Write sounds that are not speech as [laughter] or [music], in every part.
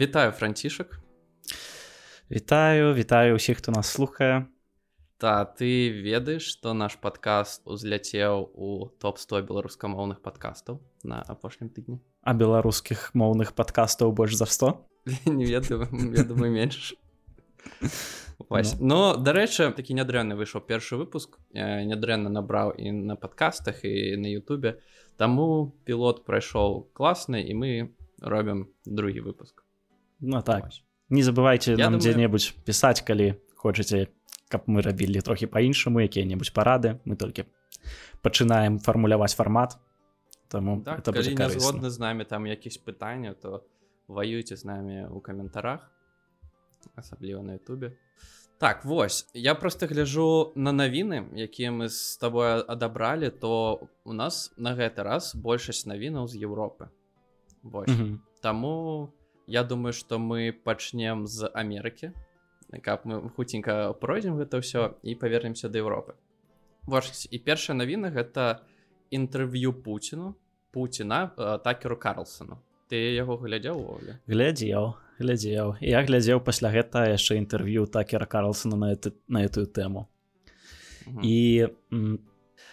вітаю францішак вітаю вітаю усіх хто нас слухае та ты ведаеш што наш падкаст узляцеў у топ-100 беларускамоўных падкастаў на апошнім тыдні а беларускіх моўных падкастаў больш за 100 не ведаю я думаю менш Вось. [laughs] Ну, дарэчы такі нядрэнны выйшаў першы выпуск нядрэнна набраў і на падкастах і на Ютубе таму пілот прайшоў класны і мы робім другі выпуск Ну так. Вось. не забывайте нам думаю... дзе-небудзь пісаць калі хочаце каб мы рабілі трохі по-іншаму якія-небудзь парады. Мы толькі пачынаем фармуляваць фармат таму так, згодны з намі там якісь пытання то ваюйце з намі у каментарах асабліва на Ютубе. Так вось я просто гляжу на навіны якія мы з тобой адабралі то у нас на гэты раз большасць навінаў з Еўропы. Mm -hmm. Таму я думаю что мы пачнем з Амерыкі каб мы хуценька пройдзем гэта ўсё і павернемся да Еўропы ваш і першая навіна гэта інтэрв'ю Пуціну Пуціна такеру Карлсону. Ты яго глядзеў глядзеў глядзеў я глядзеў пасля гэта яшчэ інтэрв'ю такера карлсона на это на эту тэму і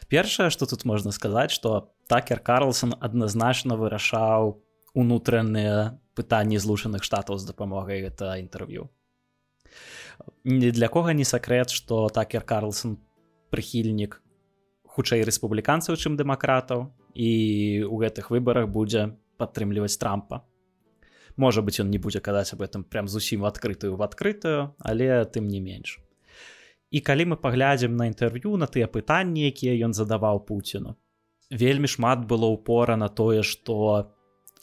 першае что тут можна сказаць что такер карлсон адназначна вырашаў унутраныя пытанні злучаных штатаў з дапамогай гэта інтэрв'ю. Ні для кого не сакрэт что такер карлсон прыхільнік хутчэй рэспубліканцаў чым дэмакратаў і у гэтых выбарах будзе падтрымліваць трампа. Можа быть он не будзе казаць об этом прям зусім адкрытую в адкрытую але тым не менш. І калі мы паглядзім на інтэрв'ю на тыя пытанні якія ён задаваў пуціну вельмі шмат было упора на тое что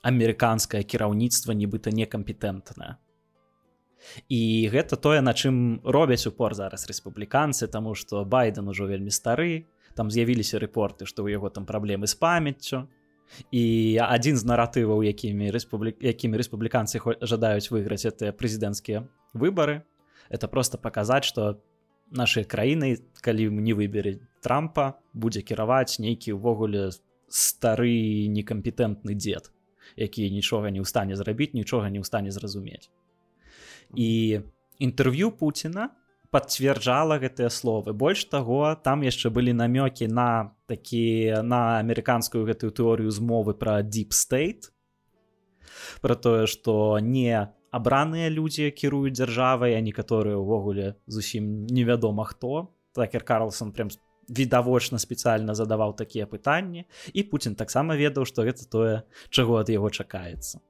амерыканскае кіраўніцтва нібыта некампетэнтнае. І гэта тое на чым робяць упор зараз рэспубліканцы тому что байден ужо вельмі стары там з'явіліся рэпорты што ў яго там праблемы з памяццю. І адзін з наратываў якімі рэспублік якімі рэспубліканцы жадаюць выйграць это прэзідэнцкія выбары. Это просто паказаць что нашай краіны калі не выберы трампа будзе кіраваць нейкі ўвогуле стары некампетэнтны дзед які нічога не ў стане зрабіць нічога не ў стане зразумець і інтэрв'ю Пуціна пацвярджала гэтыя словы. Больш таго там яшчэ былі намёкі на такі на амерыканскую гэтую тэорыю змовы пра deep state про тое что не абраныя людзі кіруюць дзяржавай а некаторыя ўвогуле зусім невядома хто. Такер карлсон прям відавочна спецыяльна задаваў такія пытанні і Пуін таксама ведаў што гэта тое чаго ад яго чакаецца.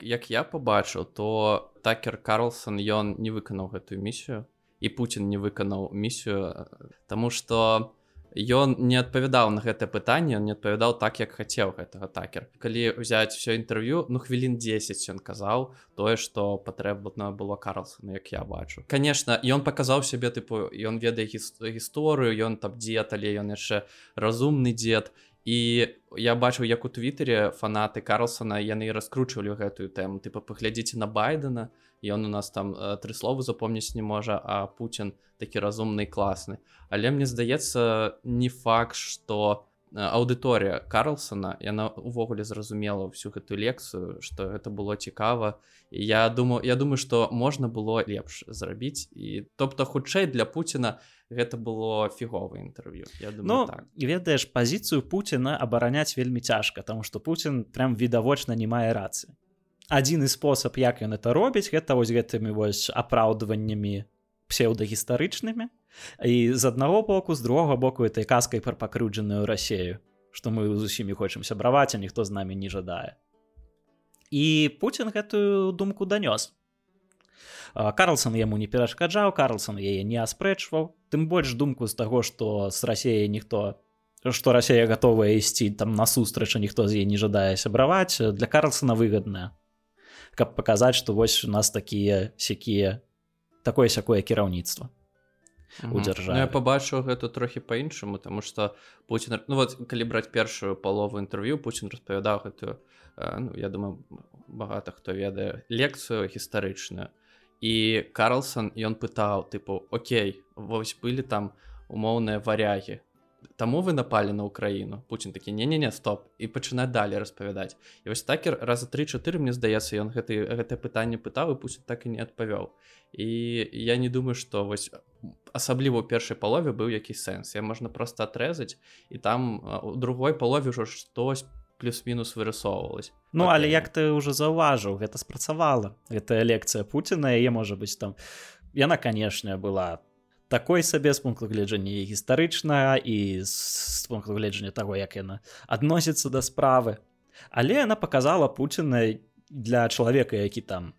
Як я побачыў то такер карлсон ён не выканаў гэтую місію і Путін не выканаў місію Таму что ён не адпавядаў на гэта пытанне не адпавядаў так як хацеў гэтага такер калі взять все інтэрв'ю ну хвілін 10 ён казаў тое что патрэбна было карлсона як я бачу конечно ён паказаў сябе тыпу ён ведае гісторыю ён там дзед але ён яшчэ разумны дзед і я бачыў як у твиттере фанаты карлсона яны раскручвалі гэтую тэму тыпа паглядзіце на байдена ён у нас там э, тры словы запомніць не можа а Путін такі разумны класны але мне здаецца не факт что э, аўдыторыя карлсона яна увогуле зразумела всю гэту лекцыю что это было цікава я думаю я думаю что можна было лепш зрабіць. І тобто хутчэй для Пуціна гэта было фіговае інтэрв'ю. Я думаю ну, так. ведаеш пазіцыю Пуціна абараняць вельмі цяжка тому что Путін прям відавочна не мае рацыі адзіны спосаб як ён это робіць гэта вось гэтымі вось апраўдваннямі псеўдагістарычнымі. І з аднаго боку з другога боку этой казкай пра пакрыўджаную рассею што мы з усімі хочам сябраваць а ніхто з намі не жадае. І Пуін гэтую думку данёс. Карлсон яму не перашкаджаў Карлсон яе не аспрэчваў. Тым больш думку з таго што з рассеяй ніхто што рассея гатовая ісці там насустрач ніхто з яе не жадае сябраваць для Карлсона выгадная каб паказаць што вось у нас такія сякія такое сякое кіраўніцтва у дзяржаве ну, я побачыў гэта трохі по-іншаму тому что Путін ну вот калі браць першую палову інтэрв'ю Путін распавядаў гэтую ну, я думаю багата хто ведае лекцыю гістарычную і Карлсон ён пытаў тыпу Окей вось былі там умоўныя варягі таму вы напалі на ўкраіну Пуін такі не-не-не стоп і пачынаць далей распавядаць і вось такер раза тры-чатыры мне здаецца ён гэты гэтае пытанне пытаў і пусть так і не адпавёў і я не думаю что вось асабліва ў першай палове быў які сэнс я можна просто атрэзаць і там у другой палове ўжо штось плюс-мінус вырысоўвалась Ну але як ты уже заўважыў гэта спрацавала гэтая лекцыя Пуціна яе можа быць там яна канешне была такой сабе з пункту гледжання гістарычная і з пункту гледжання таго як яна адносіцца да справы. Але яна показала Пуціна для чалавека які там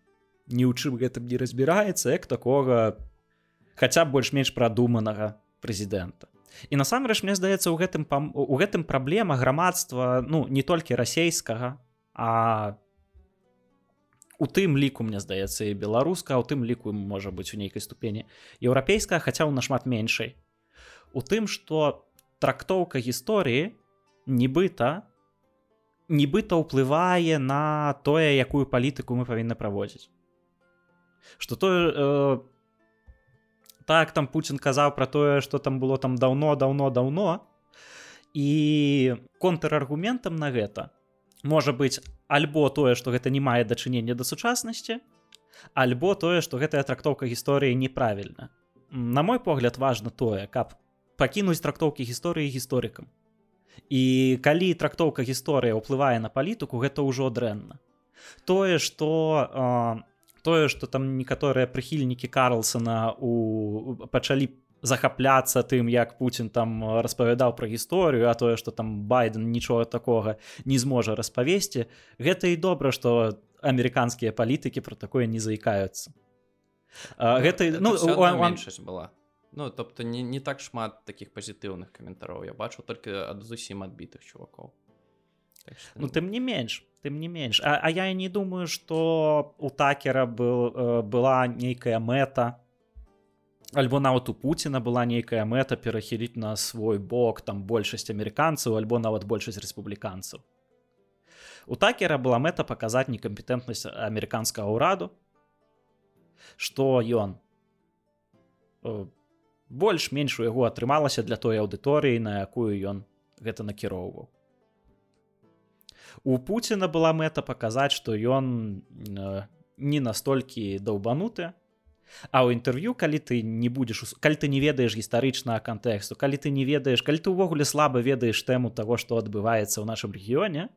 ні ў чым гэтым не разбіраецца як такога хаця больш-менш прадуманага прэзідэнта. І насамрэч мне здаецца у гэтым у гэтым праблема грамадства ну не толькі расейскага а у тым ліку мне здаецца і беларуска у тым ліку можа быць у нейкай ступені еўрапейская хаця ў нашмат меншай. У тым что трактоўка гісторыі нібыта нібыта ўплывае на тое якую палітыку мы павінны праводзіць. Что тое э, так там Путін казаў про тое что там было там давно давно давно і контраргументам на гэта можа быць альбо тое что гэта не мае дачынення да сучаснасці альбо тое что гэтая трактоўка гісторыі неправільна. На мой погляд важно тое каб пакінуць трактоўкі гісторыі гісторыкам. І калі трактоўка гісторыя ўплывае на палітыку гэта ўжо дрэнна. Тое что тое что там некаторыя прыхільнікі карлсона у пачалі захапляцца тым як Путін там распавядаў пра гісторыю а тое что там байден нічога такога не зможа распавесці гэта і добра что амерыканскія палітыкі про такое не заікаюцца. Гэта ну, меншасць была. Ну тобто не, не так шмат таких пазітыўных каментароў я бачу только ад зусім адбітых чувакоў так ну тым не менш тым не менш. А, а я не думаю что у такера был э, была нейкая мэта альбо нават у Пуціна была нейкая мэта перахіліць на свой бок там большасць амерыканцаў альбо нават большасць рэспубліканцаў у такера была мэта паказаць некампетэнтнасць амерыканскага ўраду что ён э, больш-менш у яго атрымалася для той аўдыторыі на якую ён гэта накіроўваў у Пуціна была мэта паказаць што ён э, не настолькі даўбануты А ў інтэрв'ю калі ты не будзеш калі ты не ведаеш гістарычнага кантэксту калі ты не ведаеш калі ты ўвогуле слаба ведаеш тэму таго што адбываецца ў нашым рэгіёне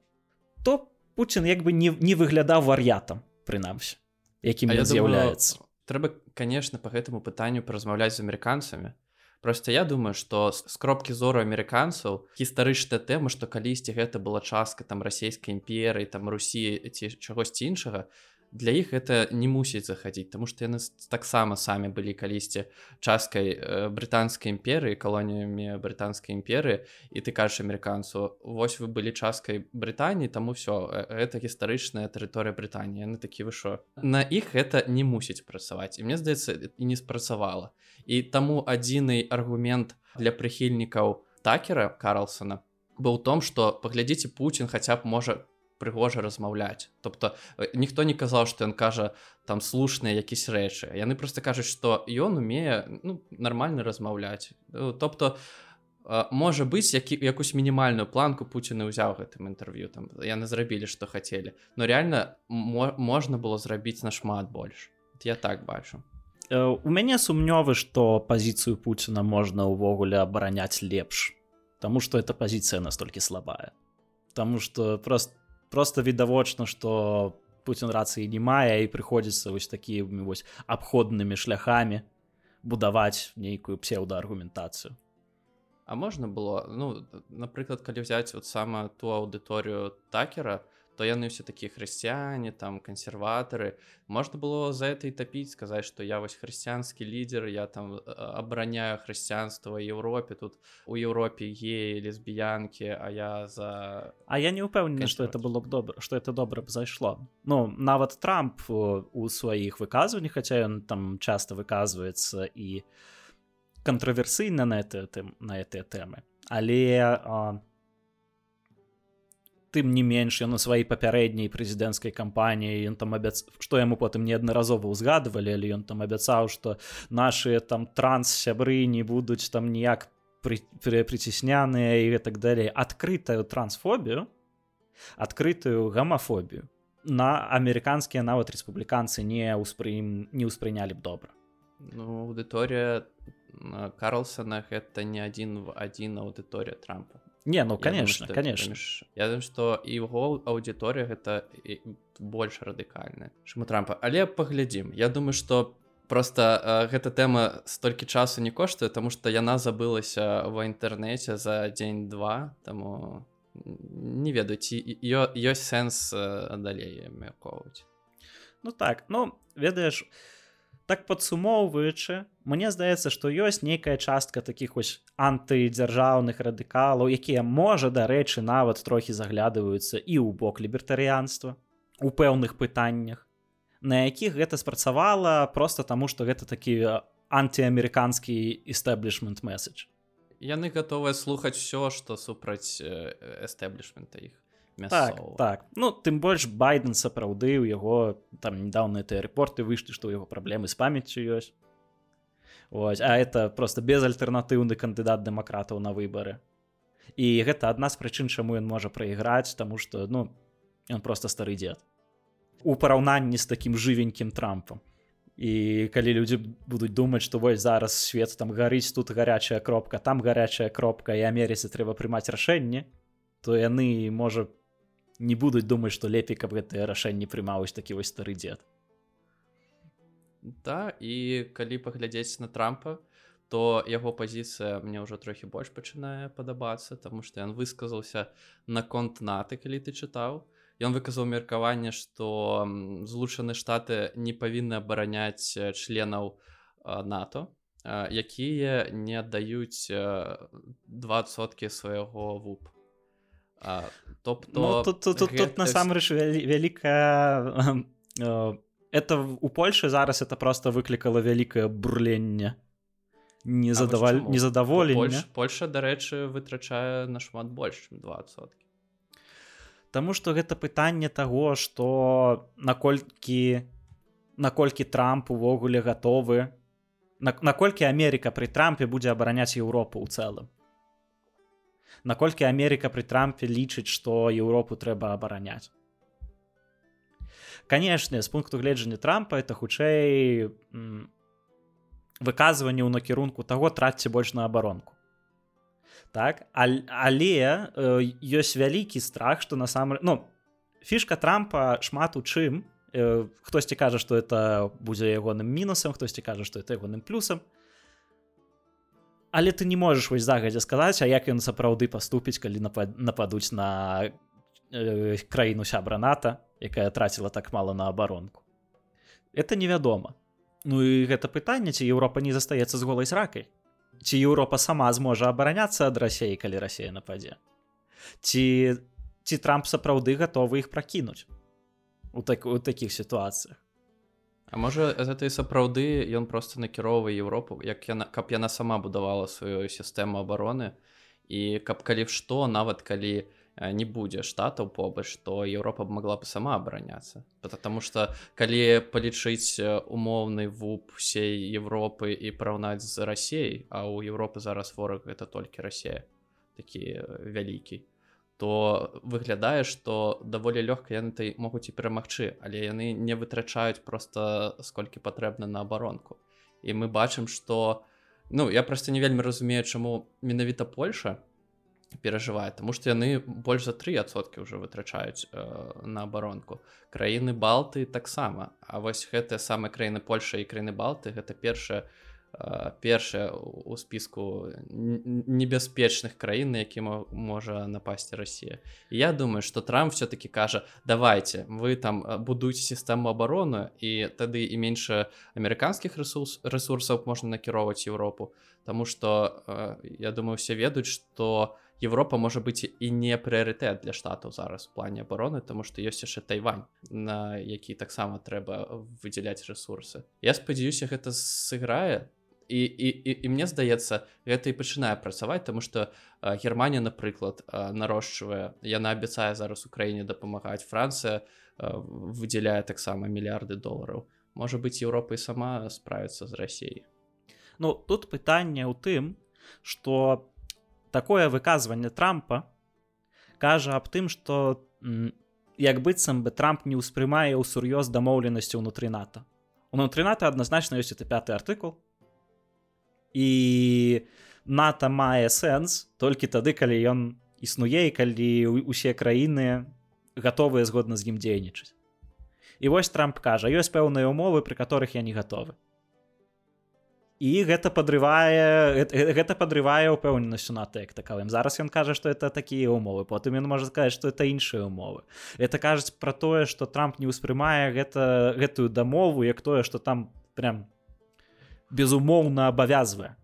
то Пуін як бы не, не выглядаў вар'ятам прынамсі якім з'яўляецца. трэба конечно по гэтаму пытанню паразмаўляць з амерыканцамі. Просто я думаю что с кропкі зору амерыканцаў гістарычная тэма что калісьці гэта была частка там расійскай імперыі там Русі ці чагосьці іншага для іх это не мусіць захадзіць тому что яны таксама самі былі калісьці часткай э, брытанскай імперыі калоніямі брытанскай імперыі і ты кажаш амерыканцу вось вы былі часткай брытаніі таму все это гістарычная тэрыторыя брытаніі яны такі вышо на іх гэта не мусіць працаваць і мне здаецца і не спрацавала і таму адзіны аргумент для прыхільнікаў такера карлсона быў том что паглядзіце Путін хаця б можа прыгожа размаўляць. Тобто ніхто не казаў что ён кажа там слушныя якісь рэчы. Яны просто кажуць что ён умее ну, нормально размаўляць. Ну, тобто можа быць які якусь мінімальную планку Пуціны ўзяў гэтым інтэрв'ю там яны зрабілі што хацелі. Но реально мо можна было зрабіць нашмат больш. Я так бачу. У мяне сумнёвы что пазіцыю Пуціна можна ўвогуле абараняць лепш Таму что эта пазіцыя настолькі слабая. Таму что просто просто відавочна что Путін рацыі не мае і прыходзіцца вось такімі вось абходнымі шляхамі будаваць нейкую псеўдааргументацыю А можна было ну напрыклад калі взять вот сама ту аўдыторыю такера то яны все такія хрысціяне там кансерватары можна было за это і тапіць сказаць что я вось хрысціянскі лідер я там абараняю хрысціянства Еўропе тут у Еўропе е лесбіянкі а я за А я не упэўнены что это было б добра что это добра б зайшло Ну нават Трамп у сваіх выказваннях хаця ён там часто выказваецца і кантраверсыйна на это на гэтыя тэмы але а, тым не менш ён на сваёй папярэдняй прэзідэнцкай кампаніі ён там абяц што яму потым неаднаразова ўзгадывалі але ён там абяцаў што нашы там транс сябры не будуць там ніяк прыцесняныя і так далей адкрытую трансфобію адкрытую гамафобію на амерыканскія нават рэспубліканцы не ўспрым не ўспрынялі б добра. Ну аўдыторыя карлсона гэта не адзін в адзін аўдыторыя трампа не ну конечно думаю, конечно я думаю что і яго аўдыторыя гэта больш радыкальная чаму трампа. Але паглядзім я думаю что просто э, гэта тэма столькі часу не коштуе тому что яна забылася в інтэрнэце за дзень-два таму не ведаю ці ёсць сэнс далей мяркоўваць ну так ну ведаеш так падсумоўваючы мне здаецца што ёсць нейкая частка таких вось антыдзяржаўных радыкалаў якія можа дарэчы нават трохі заглядваюцца і ў бок лібертарыянства у пэўных пытаннях на якіх гэта спрацавала просто таму што гэта такі антиамерыканскі істэблішмент месседж. Яны гатовыя слухаць все что супраць эстэблішмента іх так, так. Ну тым больш байден сапраўды у яго там недавно ты аэропорты выйшлі што яго праблемы з памяццю ёсць Ось, а это просто безальтэрнатыўны кандыдат дэмакратаў на выбары і гэта адна з прычын чаму ён можа прайграць тому что ну ён просто стары дзед у параўнанні з таким жывенькім трампам і калі людзі будуць думаць што вось зараз свет там гарыць тут гарячая кропка там гарячая кропка і амерыцы трэба прымаць рашэнне то яны можа не будуць думаць што лепей каб гэтыя рашэнні прымаўся такі вось стары дзед да і калі паглядзець на трампа то яго пазіцыя мне ўжо трохі больш пачынае падабацца таму што ён высказаўся наконт наты калі ты чытаў ён выказаў меркаванне што злучаны штаты не павінны абараняць членаў нато якія не аддаюць двасоткі свайго вуп тобто ну, тут, тут, тут насамрэч вялікая это у польльше зараз это просто выклікала вялікае бурленне не задаваль незадаволення польша дарэчы вытрачае нашмат больш чым двасоткі Таму што гэта пытанне таго, што наколькі наколькі Трамп увогуле гатовы наколькі Амерыка пры трампе будзе абараняць Еўропу ў цэлым наколькі Амерыка пры трампе лічыць што Еўропу трэба абараняць канешне з пункту гледжання трампа это хутчэй выказванне ў накірунку таго трацьце больш на абаронку так але ёсць вялікі страх что насамрэч ну фішка трампа шмат у чым хтосьці кажа что это будзе ягоным мінусам хтосьці кажа что это ягоным плюсам. Але ты не можаш вось загадзя сказаць а як ён сапраўды паступіць калі нападуць на краіну сябра ната якая траціла так мала на абаронку. Это невядома. Ну і гэта пытанне ці Еўропа не застаецца з голай ракай ці Еўропа сама зможа абараняцца ад рассеі калі рассея нападзе? Ці ці трамп сапраўды гатовы іх пракінуць у так у такіх сітуацыях? А можа гэта і сапраўды ён просто накіроўвае Еўропу як яна каб яна сама будавала сваю сістэму абароны. І каб калі што нават калі у не будзе штатаў побач то Еўропа могла бы сама абараняцца потому что калі палічыць умоўны вуп всей Европы і параўнаць з рассеяй а у Европы зараз вораг это толькі Росія такі вялікі то выглядае что даволі лёгка яны ты могуць і перамагчы але яны не вытрачаюць просто сколькі патрэбна на абаронку і мы бачым что ну я просто не вельмі разумею чаму менавіта Польша то перажывае тому что яны больш за трысоткі уже вытрачаюць э, на абаронку. Краіны балты таксама. А вось гэтыя самыя краіны Польша і краіны балты гэта першая э, першая у спіску небяспечных краін які можа напасці Росія Я думаю что трамп все-таки кажа давайте вы там э, будуйте сістэму абароны і тады і менш амерыканскіх ресурс ресурсаў можна накіроўваць Еўропу Таму что э, я думаю все ведаюць что у Еўропа можа быць і не прыярытэт для штатаў зараз у плане абароны тому што ёсць яшчэ тайвань на які таксама трэба выдзяляць ресурсы. Я спадзяюся гэта сыграе. І, і, і, і мне здаецца гэта і пачынае працаваць тому что Германія напрыклад нарошчвае яна абяцае зараз краіне дапамагаць. Францыя выдзяляе таксама мільярды долараў. Можа быць Еўропа і сама справіцца з рассеяй Ну тут пытанне ў тым что такое выказванне трампа кажа аб тым что як быццам бы трамп не ўспрымае ў сур'ёз дамоўленасці ўнутры нато. Унутры нато адназначна ёсць это пятый артыкул. І нато мае сэнс толькі тады калі ён існуе калі усе краіны гатовыя згодна з ім дзейнічаць. І вось трамп кажа ёсць пэўныя умовы пры которых я не гатовы і гэта подрывае гэта подрывае упэўненасцю на тэк такавым зараз ён кажа что это такія умовы потым ён можа сказаць что это іншыя умовы это кажуць про тое что трамп не ўспрымае гэта гэтую дамову як тое что там прям безумоўна абавязвае.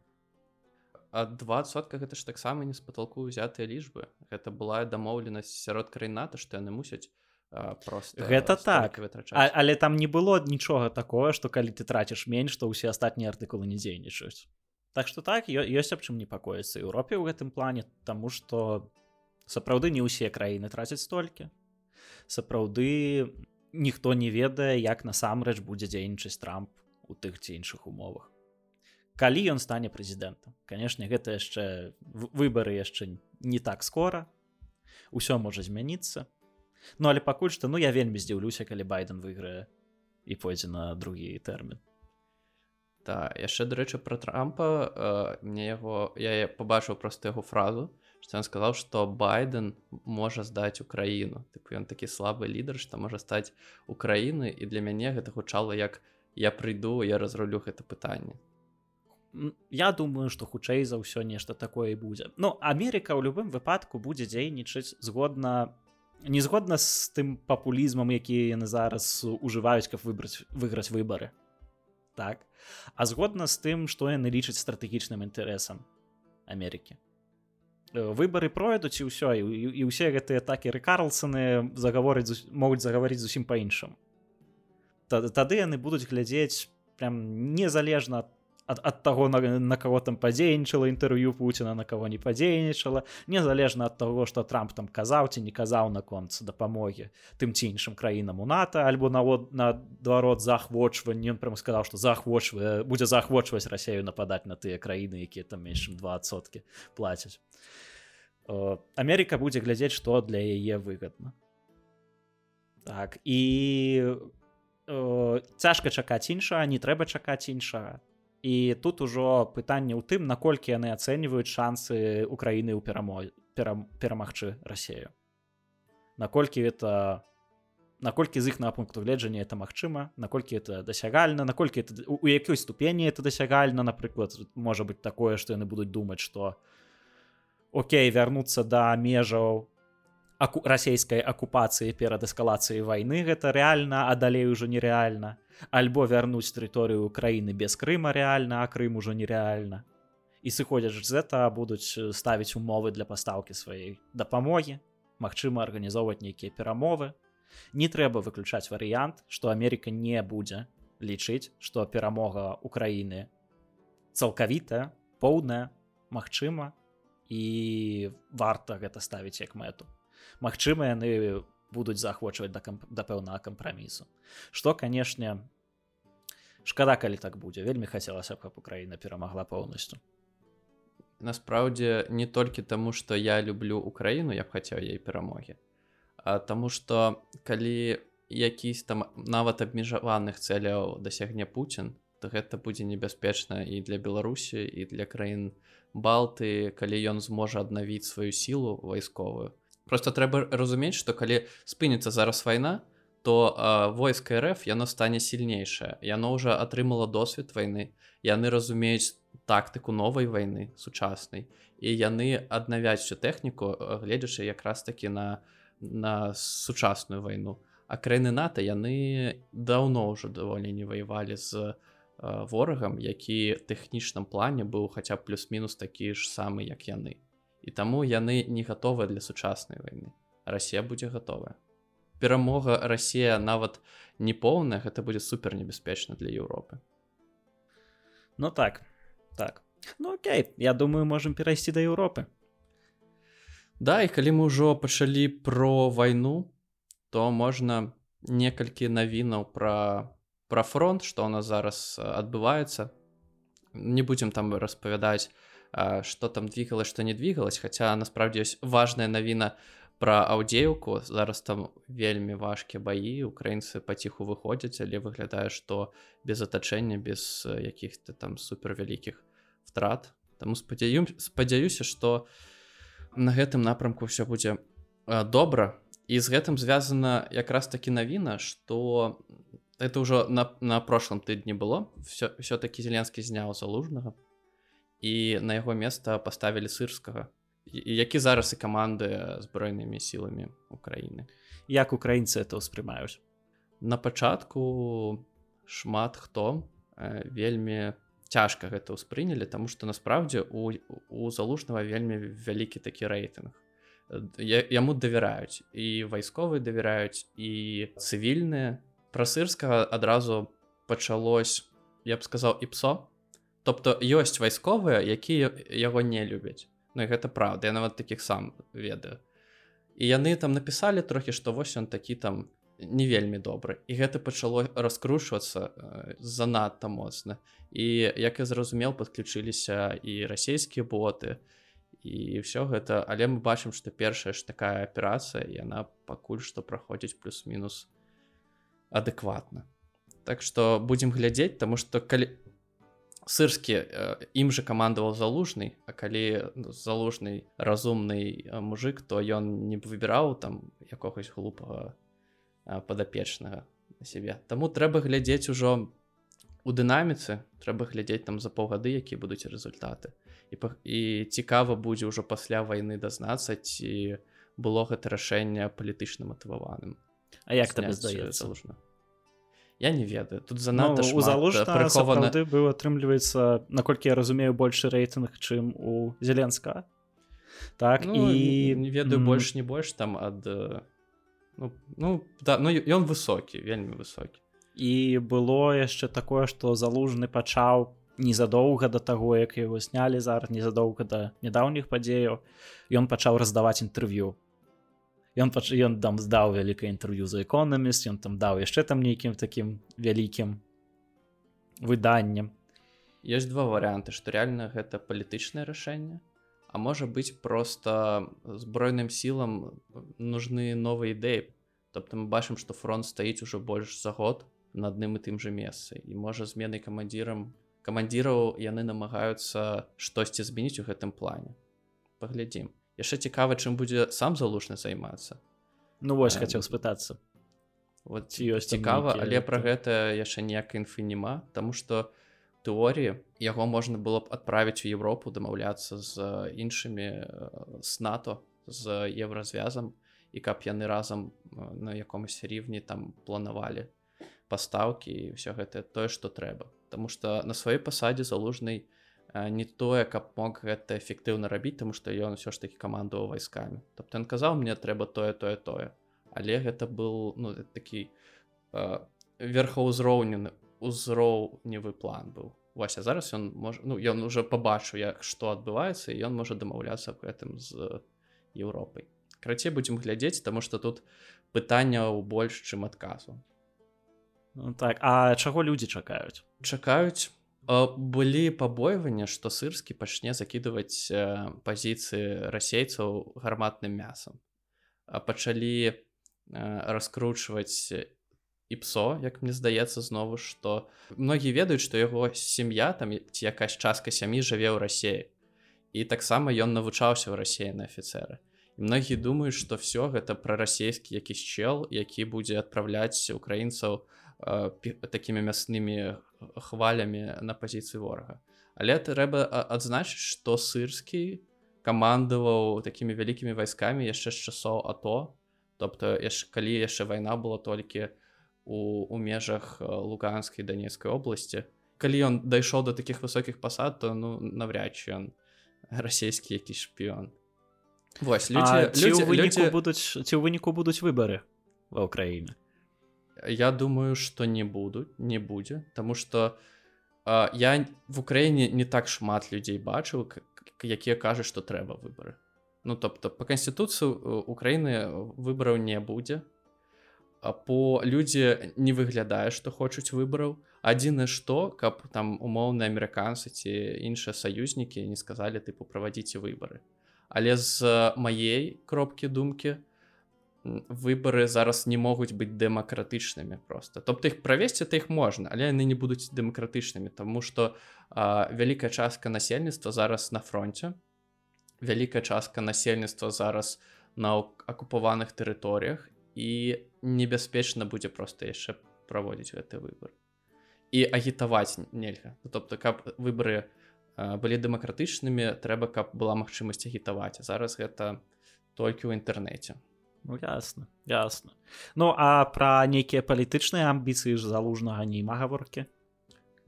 А два сотка гэта ж таксама не з паталку ўзятыя лічбы. Гэта была дамоўленасць сярод краіната што яны мусяць просто гэта так. А, але там не было нічога такое что калі ты траціш менш то ўсе астатнія артыкулы не дзейнічаюць. Так что так ёсць аб чым непакоіцца Еўропе ў гэтым плане тому что сапраўды не ўсе краіны трацяць столькі. Сапраўды ніхто не ведае як насамрэч будзе дзейнічаць трамп у тых ці іншых умовах. Калі ён стане прэзідэнтам. Канешне гэта яшчэ выбары яшчэ не так скора. Ўсё можа змяніцца Ну але пакуль што ну я вельмі здзіўлюся калі байден выйграе і пойдзе на другі тэрмін. Да яшчэ дарэчы пра трампа э, мне яго я побачыў проста яго фразу што ён сказаў што байден можа здаць украіну. Тып ён такі слабы лідар што можа стаць украіны і для мяне гэта гучала як я прыйду я разрулю гэта пытанне Я думаю што хутчэй за ўсё нешта такое будзе. Ну Амерыка ў любым выпадку будзе дзейнічаць згодна не згодна з тым папулізмам які яны зараз ужываюць каб выбраць выйграць выбары? Так. А згодна з тым што яны лічаць стратэгічным інтарэсам Амерыкі? Выбары пройдуць і ўсё і ўсе гэтыя такеры карлсаны загаворыць могуць загаварыць зусім па-іншаму. Тады яны будуць глядзець прям незалежна ад ад, ад таго на, на кого там падзейнічала інтэрв'ю Пуціна на кого не падзейнічала незалежна ад таго што трамп там казаў ці не казаў наконт дапамогі тым ці іншым краінам у нато альбо навод наадварот захвочванне ён прямо сказаў што захвочвае будзе захвочваць рассею нападаць на тыя краіны якія там меншым двасоткі плацяць Амерыка будзе глядзець што для яе выгодна так і цяжка чакаць іншага не трэба чакаць іншага і тут ужо пытанне ў тым наколькі яны ацэньваюць шансы украіны ў перамо перамагчы рассею наколькі это наколькі з іх на пункту гледжання это магчыма наколькі это дасягальна наколькі это, у якой ступені это дасягальна напрыклад можа быть такое што яны будуць думаць что Окей вярнуцца да межаў аку расійскай акупацыі перад эскалацыяй вайны гэта рэальна а далей ужо нерэальна. Альбо вярнуць тэрыторыю краіны без крыма рэальна а крым ужо нерэальна. І сыходзяць з гэта будуць ставіць умовы для пастаўкі сваёй дапамогі Мачыма арганізоўваць нейкія перамовы. Не трэба выключаць варыянт што Амерыка не будзе лічыць што перамога Украіны цалкавітая поўная Мачыма і варта гэта ставіць як мэту Магчыма яны будуць заахвочваць да, камп... да пэўнага кампрамісу. Што канешне шкада калі так будзе. Вельмі хацелася б каб украіна перамагла поўнасцю. Насправдзе не толькі таму што я люблю украіну я б хацеў ей перамогі а таму што калі якісь там нават абмежаваных цэляў дасягне Пуін то гэта будзе небяспечна і для беларусі і для краін балты калі ён зможа аднавіць сваю сілу вайсковую просто трэба разумець что калі спыніцца зараз вайна то войска РФ яно стане сильнейшае яно уже атрымала досвед войны яны разумеюць тактыку новай войны сучаснай і яны аднавяць всю тэхніку гледзячы якраз таки на на сучасную вайну а краіны нато яны даўно ўжо даволі не ваявалі з ворагам які тэхнічным плане быў хаця плюс-мінус такі ж самы як яны і таму яны не гатовыя для сучаснай войны Расія будзе гатовая. Перамога Расія нават не поўная гэта будзе супер небяспечна для Еўропы. Ну так так. Ну окей я думаю можемм перайсці да Еўропы. Да і калі мы ўжо пачалі про вайну то можна некалькі навінаў пра пра фронт што ў нас зараз адбываецца. Не будзем там распавядаць что там двигалось что не двигалось хотя насправді ёсць важная навіна про аўдзеўку зараз там вельмі важкія баі украінцы паціху выходзяць але выглядае что без атачэння без якіх-то там супервялікіх втрат. Таму спадзяю спадзяюся что на гэтым напрамку все будзе добра і з гэтым звязана якраз таки навіна что это ўжо на, на прошлом тыдні было. Все все-таки зеленскі зняў залужнага і на яго место поставілі сырскага які зараз і каманды збройнымі сіламі Украіны як украінцы это ўспрымаюць на пачатку шмат хто вельмі цяжка гэта ўспрынялі тому что насправдзе у у залужнага вельмі вялікі такі рэйтынг. Яму давяраюць і вайсковыя давяраюць і цывільныя. Пра сырскага адразу пачалось я б сказаў і псо тобто ёсць вайсковыя якія яго не любяць. Ну гэта правда я нават таких сам ведаю. І яны там напісалі трохі што вось ён такі там не вельмі добры. І гэта пачало раскручвацца э, занадта моцна. І як я зразумеў подключыліся і расійскія боты і все гэта. Але мы бачым што першая ж такая аперацыя яна пакуль што праходзіць плюс-мінус адэкватна. Так што будзем глядзець таму што калі сырскі ім жа камандаваў залужны а калі ну, залужны разумны мужик то ён не выбіраў там якогось глупага падапечнага на сябе Таму трэба глядзець ужо у дынаміцы трэба глядзець там за паўгады якія будуць результаты і, і цікава будзе ўжо пасля вайны дазнацца ці было гэта рашэнне палітычна матываваным А як табе здаецца залужна я не ведаю. Тут занадта ну, залужна быў атрымліваецца наколькі я разумею большы рэйтынг чым у зеленска так ну, і не ведаю больш не больш там ад ну, ну да ну ён высокі вельмі высокі і было яшчэ такое што залужны пачаў незадоўга да таго як его снялі зараз незадоўга да нядаўніх падзеяў ён пачаў раздаваць інтэрв'ю ён пач ён там здаў вялікае інтэрв'ю за эконаміст ён там даў яшчэ там нейкім такім вялікім выданнем ёсць два варианты што реально гэта палітычнае рашэнне а можа быць просто збройным сілам нужны новыя ідэі тобто мы бачым што фронт стаіць ужо больш за год на адным і тым жа месцы і можа змены камандзірам камандзіраў яны намагаюцца штосьці змяніць у гэтым плане паглядзім яшчэ цікава чым будзе сам залужны займацца. Ну вось хацеў спытацца. вот ці ёсць цікава але пра гэта яшчэ ніякай інфы няма Таму што тэоріі яго можна было б адправіць у Еўропу дамаўляцца з іншымі с нато з еўразвязам і каб яны разам на якомусь рівні там планавалі пастаўкі і ўсё гэта тое што трэба. Таму што на сваёй пасадзе залужнай не тое каб мог гэта эфектыўна рабіць тому што ён усё ж таки камандаваў вайскамі тобто ён казаў мне трэба тое тое тое але гэта был ну такі э, верхаўзроўнены узроўневы план быў Вася зараз ён можа ну ён уже пабачыў як што адбываецца і ён можа дамаўляцца аб гэтым з Еўропай крацей будзем глядзець таму што тут пытанняў больш чым адказу ну, так а чаго людзі чакаюць чакаюць былі пабойванні што сырскі пачне закідваць пазіцыі расейцаў гарматным мясам пачалі раскручваць і псо як мне здаецца знову што многія ведаюць што яго сям'я там ці якась частка сям'і жыве ў рассеі і таксама ён навучаўся ў рассеі на афіцеры многія думаюць што все гэта прарасійскі які чел які будзе адпраўляць украінцаў такімі мяснымі хвалямі на пазіцыі ворага але трэба адзначыць што сырскі камандаваў такімі вялікімі вайскамі яшчэ з часоў ато. Тобто яшчэ калі яшчэ вайна была толькі у, у межах луганскай данецкай обласці калі ён дайшоў до таких высокіх пасад то ну навряд ці ён расійскі які шпіён Вось людзі, людзі, людзі... будуць ці ў выніку будуць выбары ва ўкраіне я думаю что не буду не будзе тому что э, я в украіне не так шмат людзей бачыў якія кажуць что трэба выборы ну тобто по канституцыю украины выбораў не будзе по людзі не выглядае что хочуць выбораў адзінае што каб там умоўныя амерыканцы ці іншыя саюзнікі не сказалі тыпу правадзіце выбары але з маей кропкі думкі выбары зараз не могуць быць дэмакратычнымі просто. Тобто іх правесці то іх можна але яны не будуць дэмакратычнымі тому что вялікая частка насельніцтва зараз на фронте вялікая частка насельніцтва зараз на акупаваных тэрыторыях і небяспечна будзе просто яшчэ праводзіць гэты выбор і агітаваць нельга ну, тобто каб выборы былі дэмакратычнымі трэба каб была магчымасць агітаваць. Зараз гэта толькі ў інтэрнэце ну ясна ясна. Ну а пра нейкія палітычныя амбіцыі ж залужнага нейма гаворкі?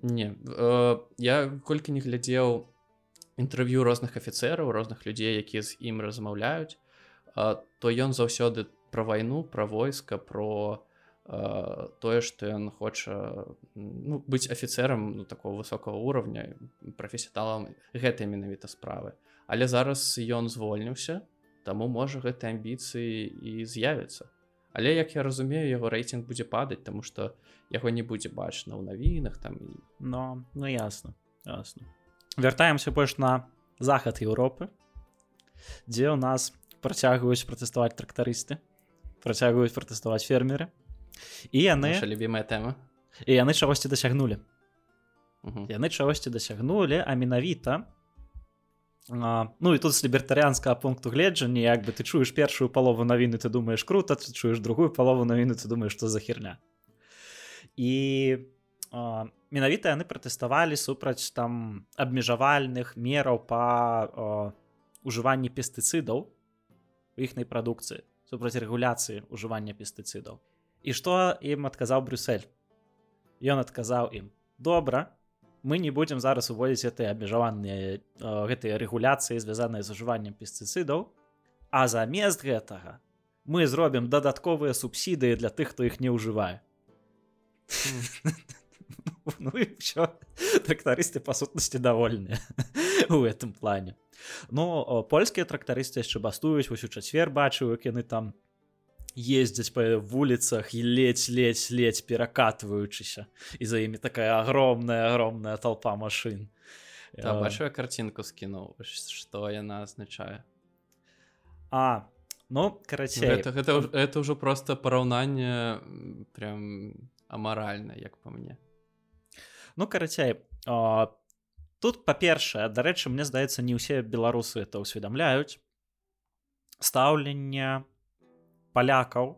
Не э, я колькі не глядзеў інтэрв'ю розных афіцэраў розных людзей якія з ім размаўляюць э, то ён заўсёды пра вайну пра войска про э, тое што ён хоча ну, быць афіцерам ну, такого высокого уровня прафесіялам гэтай менавіта справы. Але зараз ён звольніўся таму можа гэтай амбіцыі і з'явіцца але як я разумею яго рэйтинг будзе падаць тому что яго не будзе бачна ў навінах там і но ну ясно ясно. Вяртаемся больш на захад Еўропы дзе ў нас працягваюць пратэставаць трактарысты працягваюць пратэставаць фермеры. І яны любимая тэма і яны чагосьці дасягнули яны чагосьці дасягнули а менавіта ну і тут з лібертарыянскага пункту гледжання як бы ты чуеш першую палову навіны ты думаешь круто ты чуеш другую палову навіны ты думаешь что за херня. І а, менавіта яны пратэставалі супраць там абмежавальных мераў па ужыванні пестыцыдаў іхнай прадукцыі супраць рэгуляцыі ўжывання пестыцыдаў. І што ім адказаў брюссель? Ён адказаў ім добра мы не будзем зараз уводзіць гэтыя абмежаваныя гэтыя рэгуляцыі звязаныя з ужываннем пестыцыдаў. А замест гэтага мы зробім дадатковыя субсідыі для тых хто іх не ўжывае. Ну трактарысты па сутнасці давольныя [laughs] у гэтым плане. Ну польскія трактарысты яшчэ бастуюць вось у чацвер бачыў як яны там ездзяць па вуліцах і ледзь ледзь ледзь перакатваючыся і за імі такая огромная огромная толпа машин. Да, бачу карцінку скінуў што яна азначае а ну карацей это, гэта, это ўжо просто параўнанне прям амаральна як по мне. Ну карацей по тут па-першае дарэчы мне здаецца не ўсе беларусы это ўсведамляюць стаўленне палякаў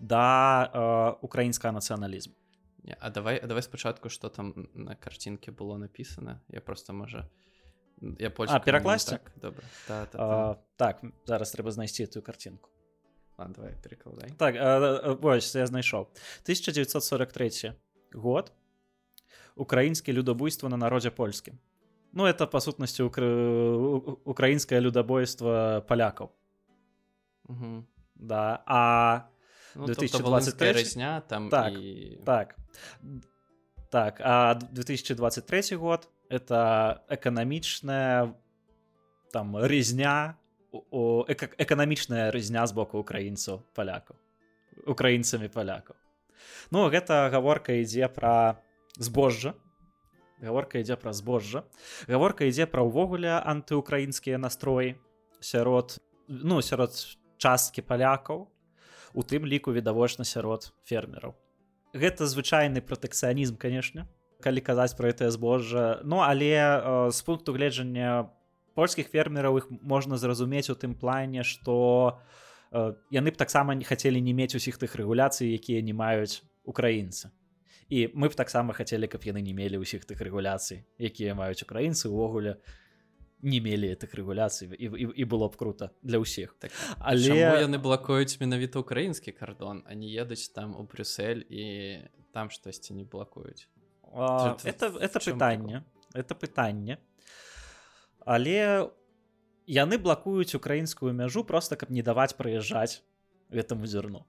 да э, украінскага нацыяналізму А давай давай спачатку что там на карцінке было написано. Я просто можа я а, перакласці так, добра та, та, та. так зараз трэба знайсці эту карцінку давай перекладай. Так вось я знайшоў 1943 год. Украінскае людабуйства на народзе польскім Ну это па сутнасці укра... украінскае людабойства палякаў да а ну, 2023 рэзня там так і... так. Так а 2023 год это эканамічная там рызня эканамічная рызня з боку украінцаў палякаў украінцамі палякаў Ну гэта гаворка ідзе пра збожжа гаворка ідзе пра збожжа гаворка ідзе пра ўвогуле антыукраінскія настроі сярод ну сярод часткі палякаў у тым ліку відавочна сярод фермераў. Гэта звычайны пратэкцыянізм канешне калі казаць пра гэтае збожжа. Ну але э, з пункту гледжання польскіх фермераў іх можна зразумець у тым плане што э, яны б таксама не хацелі не мець усіх тых рэгуляцый якія не маюць украінцы. І мы б таксама хацелі каб яны не мелі ўсіх тых рэгуляцый якія маюць украінцы увогуле не мелі тых рэгуляцый і, і, і было б круто для ўсіх так, але яны блакуюць менавіта украінскі кардон они едуць там у брюссель і там штосьці не блакуюць это это пытанне это пытанне але яны блакуюць украінскую мяжу просто каб не даваць прыязджаць гэтаму зерну.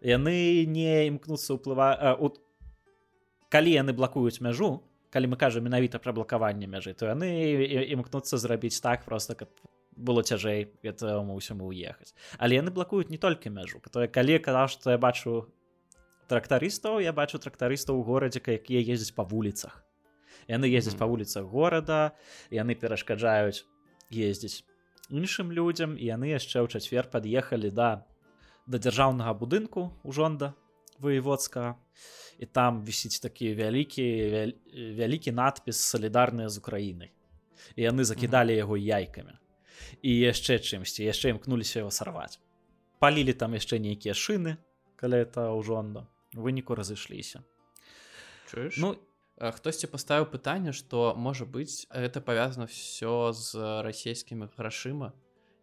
Яны не імкнуцца ўплыва у калі яны блакуюць мяжу калі мы кажам менавіта пра блакаванне мяжы то яны імкнуцца зрабіць так просто каб было цяжэй гэтаму ўсяму уехаць але яны блакуюць не толькі мяжу. Которая калі казаў што я бачу трактарыстаў я бачу трактарыстаў у горадзе якія ездзяць па вуліцах. Яны ездзяць па вуліцах горада яны перашкаджаюць ездзіць іншым людзям і яны яшчэ ў чацвер пад'ехалі да да дзяржаўнага будынку у жонда воеводска і там вісіць такі вялікі вялікі надпіс салідарныя з украінай і яны закідалі яго яйкамі і яшчэ чымсьці яшчэ імкнуліся его сарваць палілі там яшчэ нейкія шыны каля это ў жонда выніку разышліся Чуеш? ну хтосьці паставіў пытанне што можа быць это павязана все з расійскімі грашыма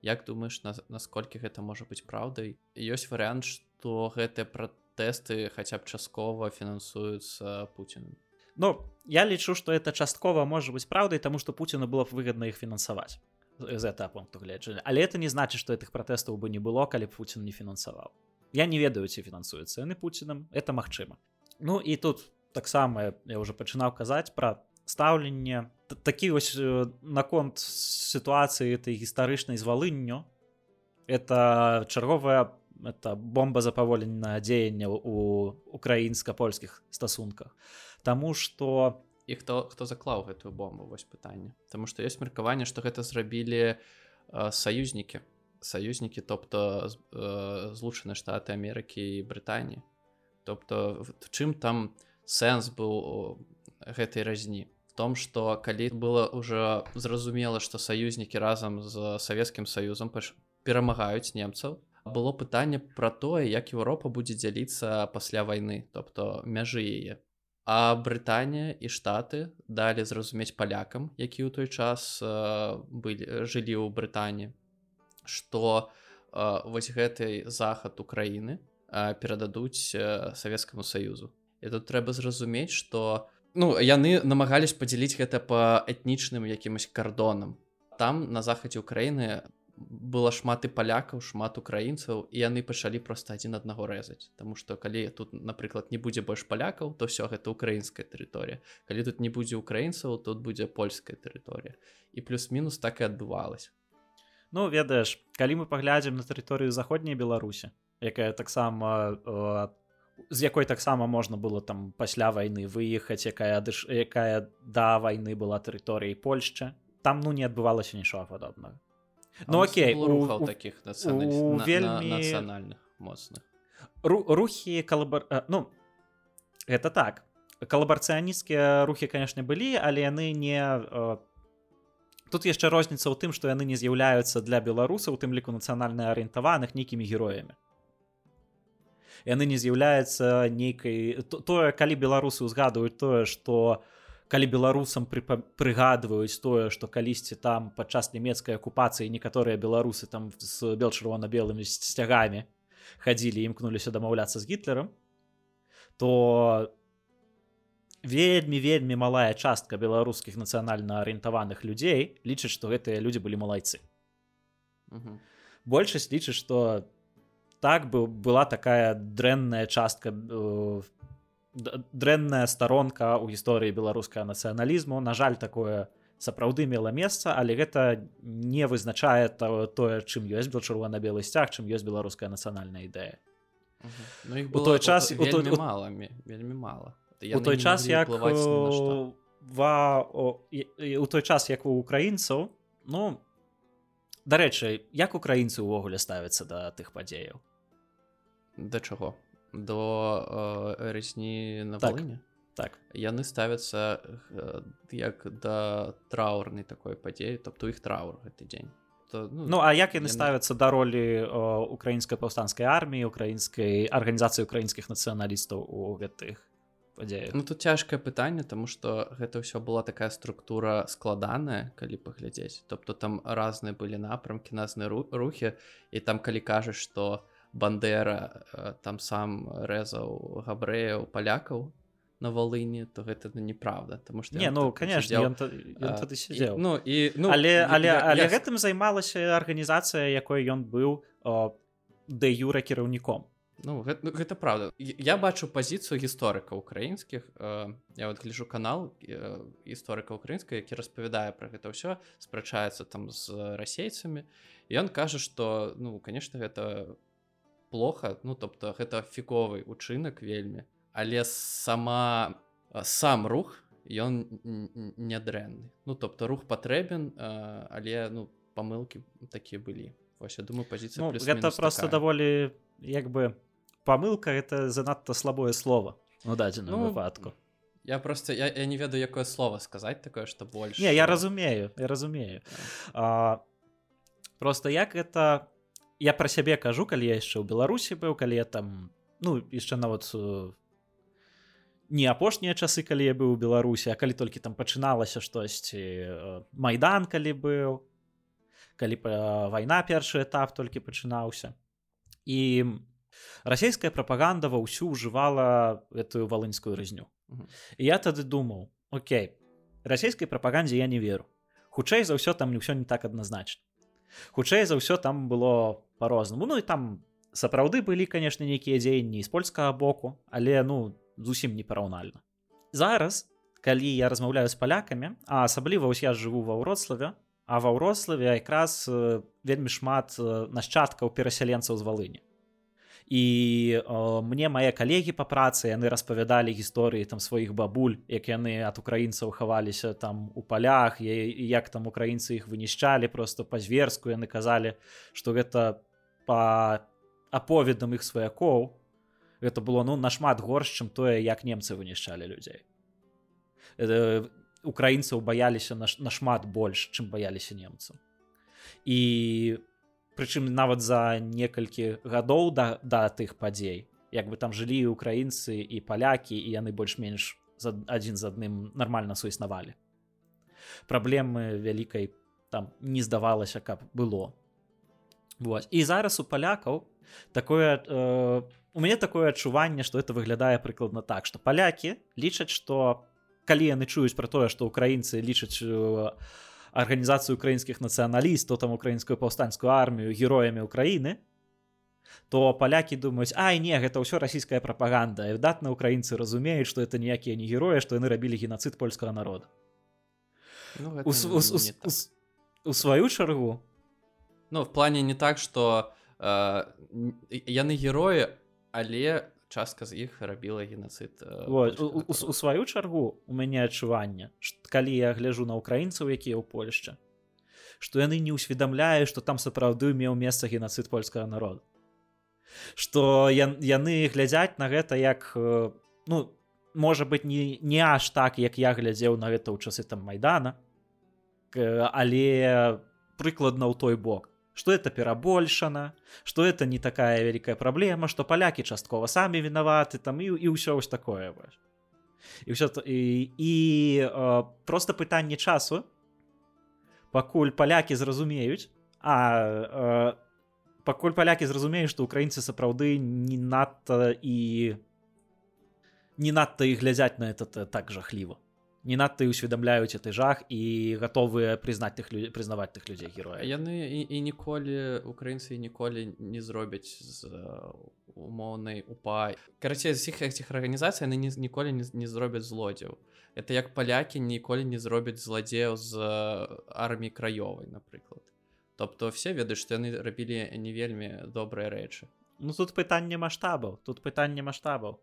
Як думаеш на, насколькі гэта можа быць праўдай ёсць варыянт што гэтыя пратэсты хаця б часткова фінансуюцца Пуціным Ну я лічу што это часткова можа быць праўдай таму што Пуціну было б выгодна іх фінансаваць этого пункту гледжання але это не значыць што этих пратэстаў бы не было калі Пуін не фінансаваў я не ведаю ці фінансуецца яны Пуціным это магчыма Ну і тут таксама я уже пачынаў казаць пра стаўленне такі вось наконт сітуацыі этой гістарычнай з валынню это чарговая это бомба запаволеная дзеяння у украінска-польскіх стасунках Таму что і хто хто заклаў гэтую бомбу вось пытанне Таму што ёсць меркаванне што гэта зрабілі э, саюзнікі. Саюзнікі тобто э, злучаны штаты Амерыкі і Брытаніі. Тобто чым там сэнс быў гэтай разні? В том что калі было уже зразумела что саюзнікі разам з савецкім саюзам перамагаюць немцаў было пытанне про тое як Еўропа будзе дзяліцца пасля войны тобто мяжы яе а Брытанія і штаты далі зразумець палякам які ў той час э, былі жылі ў Брытаніі что э, вось гэтай захад Украіны э, перададуць э, савецкаму саюзу. І тут трэба зразумець что ну яны намагались подзяліць гэта по этнічным якімось кардонам. Там на захадзе Украіны было шмат і палякаў шмат украінцаў і яны пачалі просто адзін аднаго рэзаць. Таму что калі тут напрыклад не будзе больш палякаў то все гэта украінская тэрыторыя. Калі тут не будзе украінцаў тут будзе польская тэрыторыя. І плюс-мінус так і адбывалась Ну ведаеш калі мы паглядзім на тэрыторыю заходняй беларусі якая таксама э, з якой таксама можна было там пасля вайны выехаць якая адыш якая да вайны была тэрыторыяй Польшча там ну не адбывалася нічога падобнага Ну окей у таких вельмі нацыянальных моцных рухі калабар ну это так. Калабарцыянісцкія рухі канешне былі але яны не тут яшчэ розніца ў тым што яны не з'яўляюцца для беларусаў тым ліку нацыянальна арыентаваных нейкімі героямі яны не з'яўляецца нейкай тое калі беларусы ўзгадваюць тое што калі беларусам прыгадваюць тое што калісьці там падчас нямецкай акупацыі некаторыя беларусы там з бел чырвона-белымі сцягамі хадзілі імкнуліся дамаўляцца з гітлерам то вельмі вельмі малая частка беларускіх нацыянальна арыентаваных людзей лічаць што гэтыя людзі былі малайцы. Большасць лічыць што так бы была такая дрэнная частка э, дрэнная старонка ў гісторыі беларускага нацыяналізму. На жаль такое сапраўды мела месца але гэта не вызначае то тое чым ёсць был чырвона-белы сцяг чым ёсць беларуская нацыянальная ідэя. Ну, у той час у той мала вельмі мала. У той час як ва у той час як у украінцаў ну дарэчы як украінцы ўвогуле ставяцца да тых падзеяў? Да чаго до э, рызні на так, так. Яны ставяцца э, як да траўрнай такой падзеі тобто іх траур гэты дзень то, ну, ну а як яны ставяцца да ролі украінскай паўстанцкай арміі украінскай арганізацыі украінскіх нацыяналістаў у гэтых падзеях ну тут цяжкае пытанне тому что гэта ўсё была такая структура складаная калі паглядзець. Тобто там разныя былі напрамкі назныя рухі і там калі кажаш что у бандера э, там сам рэзаў габрэяў палякаў на валыні то гэта неправда тому что не ну конечно сидел. Ну і ну але але я, але я... гэтым займалася арганізацыя якой ён быў дэ юра кіраўніком ну гэта, ну гэта правда. Я бачу пазіцыю гісторыка украінскіх э, я вот гляжу канал гісторыка э, украінска які распавядае про гэта ўсё спрачаецца там з расейцамі ён кажа что ну конечно гэта плохо ну тобто гэта фіковы учынак вельмі але сама сам рух ён нядрэнны. Ну тобто рух патрэбен але ну памылки такія былі. Вось я думаю пазіцыя ну, гэта просто такая. даволі як бы памылка это занадта слабое слово. Ну дадзеным ну, выпадку. я просто я, я не ведаю якое слово сказаць такое что больше не я разумею я разумею. А, просто як это я про сябе кажу калі я яшчэ ў беларусі быў калі я там ну яшчэ нават э, не апошнія часы калі я быў у беларусі а калі толькі там пачыналася штосьці э, майдан калі быў калі вайна першы этап толькі пачынаўся і расійская прапаганда ва ўсю ўжывала гэтую валынскую рызню і я тады думаў Окей расійскай прапагандзе я не веру хутчэй за ўсё там не ўсё не так адназначна хутчэй за ўсё там было по-рознаму ну і там сапраўды былі канешне нейкія дзеянні з польскага боку але ну зусім не параўнальна. Зараз калі я размаўляю з палякамі а асабліва вось я жыву ва ўроцлаве а ва ўроцлаве якраз вельмі шмат нашчадкаў перасяленцаў з валыні. І о, мне мае калегі па працы яны распавядалі гісторыі там сваіх бабуль як яны ад украінцаў хаваліся там у палях як там украінцы іх вынішчалі просто па-зверску яны казалі што гэта па аповедам іх сваякоў гэта было ну нашмат горш чым тое як немцы вынішчалі людзей. Украінцаў баяліся нашмат больш чым баяліся немцам і прычым нават за некалькі гадоў да да тых падзей як бы там жылі украінцы і палякі і яны больш-менш за адзін з адным нармальна суіснавалі. Праблемы вялікай там не здавалася каб было вот і зараз у палякаў такое э, у мяне такое адчуванне что это выглядае прыкладна так что палякі лічаць что калі яны чуюць про тое что украінцы лічаць у э, арганізацыю украінскіх нацыяналістаў там украінскую паўстанцкую армію героямі Украіны то палякі думаюць Ай не гэта ўсё расійская прапаганда і выдатна украінцы разумеюць што это ніякія не героі што яны рабілі геноцид польскага народа ну, у, у, у, так. у сваю чаргу Ну в плане не так что э, яны героі але частка з іх рабіла геноцид э, у, у, у сваю чаргу у мяне адчуванне калі я гляжу на украінцаў якія ў Польшча што яны не ўсведамляюць што там сапраўды меў месца геноцид польскага народа. Што я, яны глядзяць на гэта як э, ну можа быть не не аж так як я глядзеў на гэта ў часы там майдана але прыкладна ў той бок что это перабольшана что это не такая вялікая праблема что палякі часткова самі вінаваты там і і ўсё вось такое вось і все і, і э, просто пытанне часу пакуль палякі зразумеюць а э, пакуль палякі зразумеюць што украінцы сапраўды не надта і не надта і глядзяць на это так жахліва не надта усведамляюць ты жах і гатовыя прызнаць тых людзей прызнаваць тых людзей героя. Яны і, і ніколі украінцы ніколі не зробяць з умоўнай упа. Карацей з іх этих арганізацый яны ніколі не, не зробяць злодзеў это як палякі ніколі не зробяць зладзеяў з арміі краёвай напрыклад тобто все ведаюць што яны рабілі не вельмі добрыя рэчы ну тут пытанне маштабаў тут пытанне маштабаў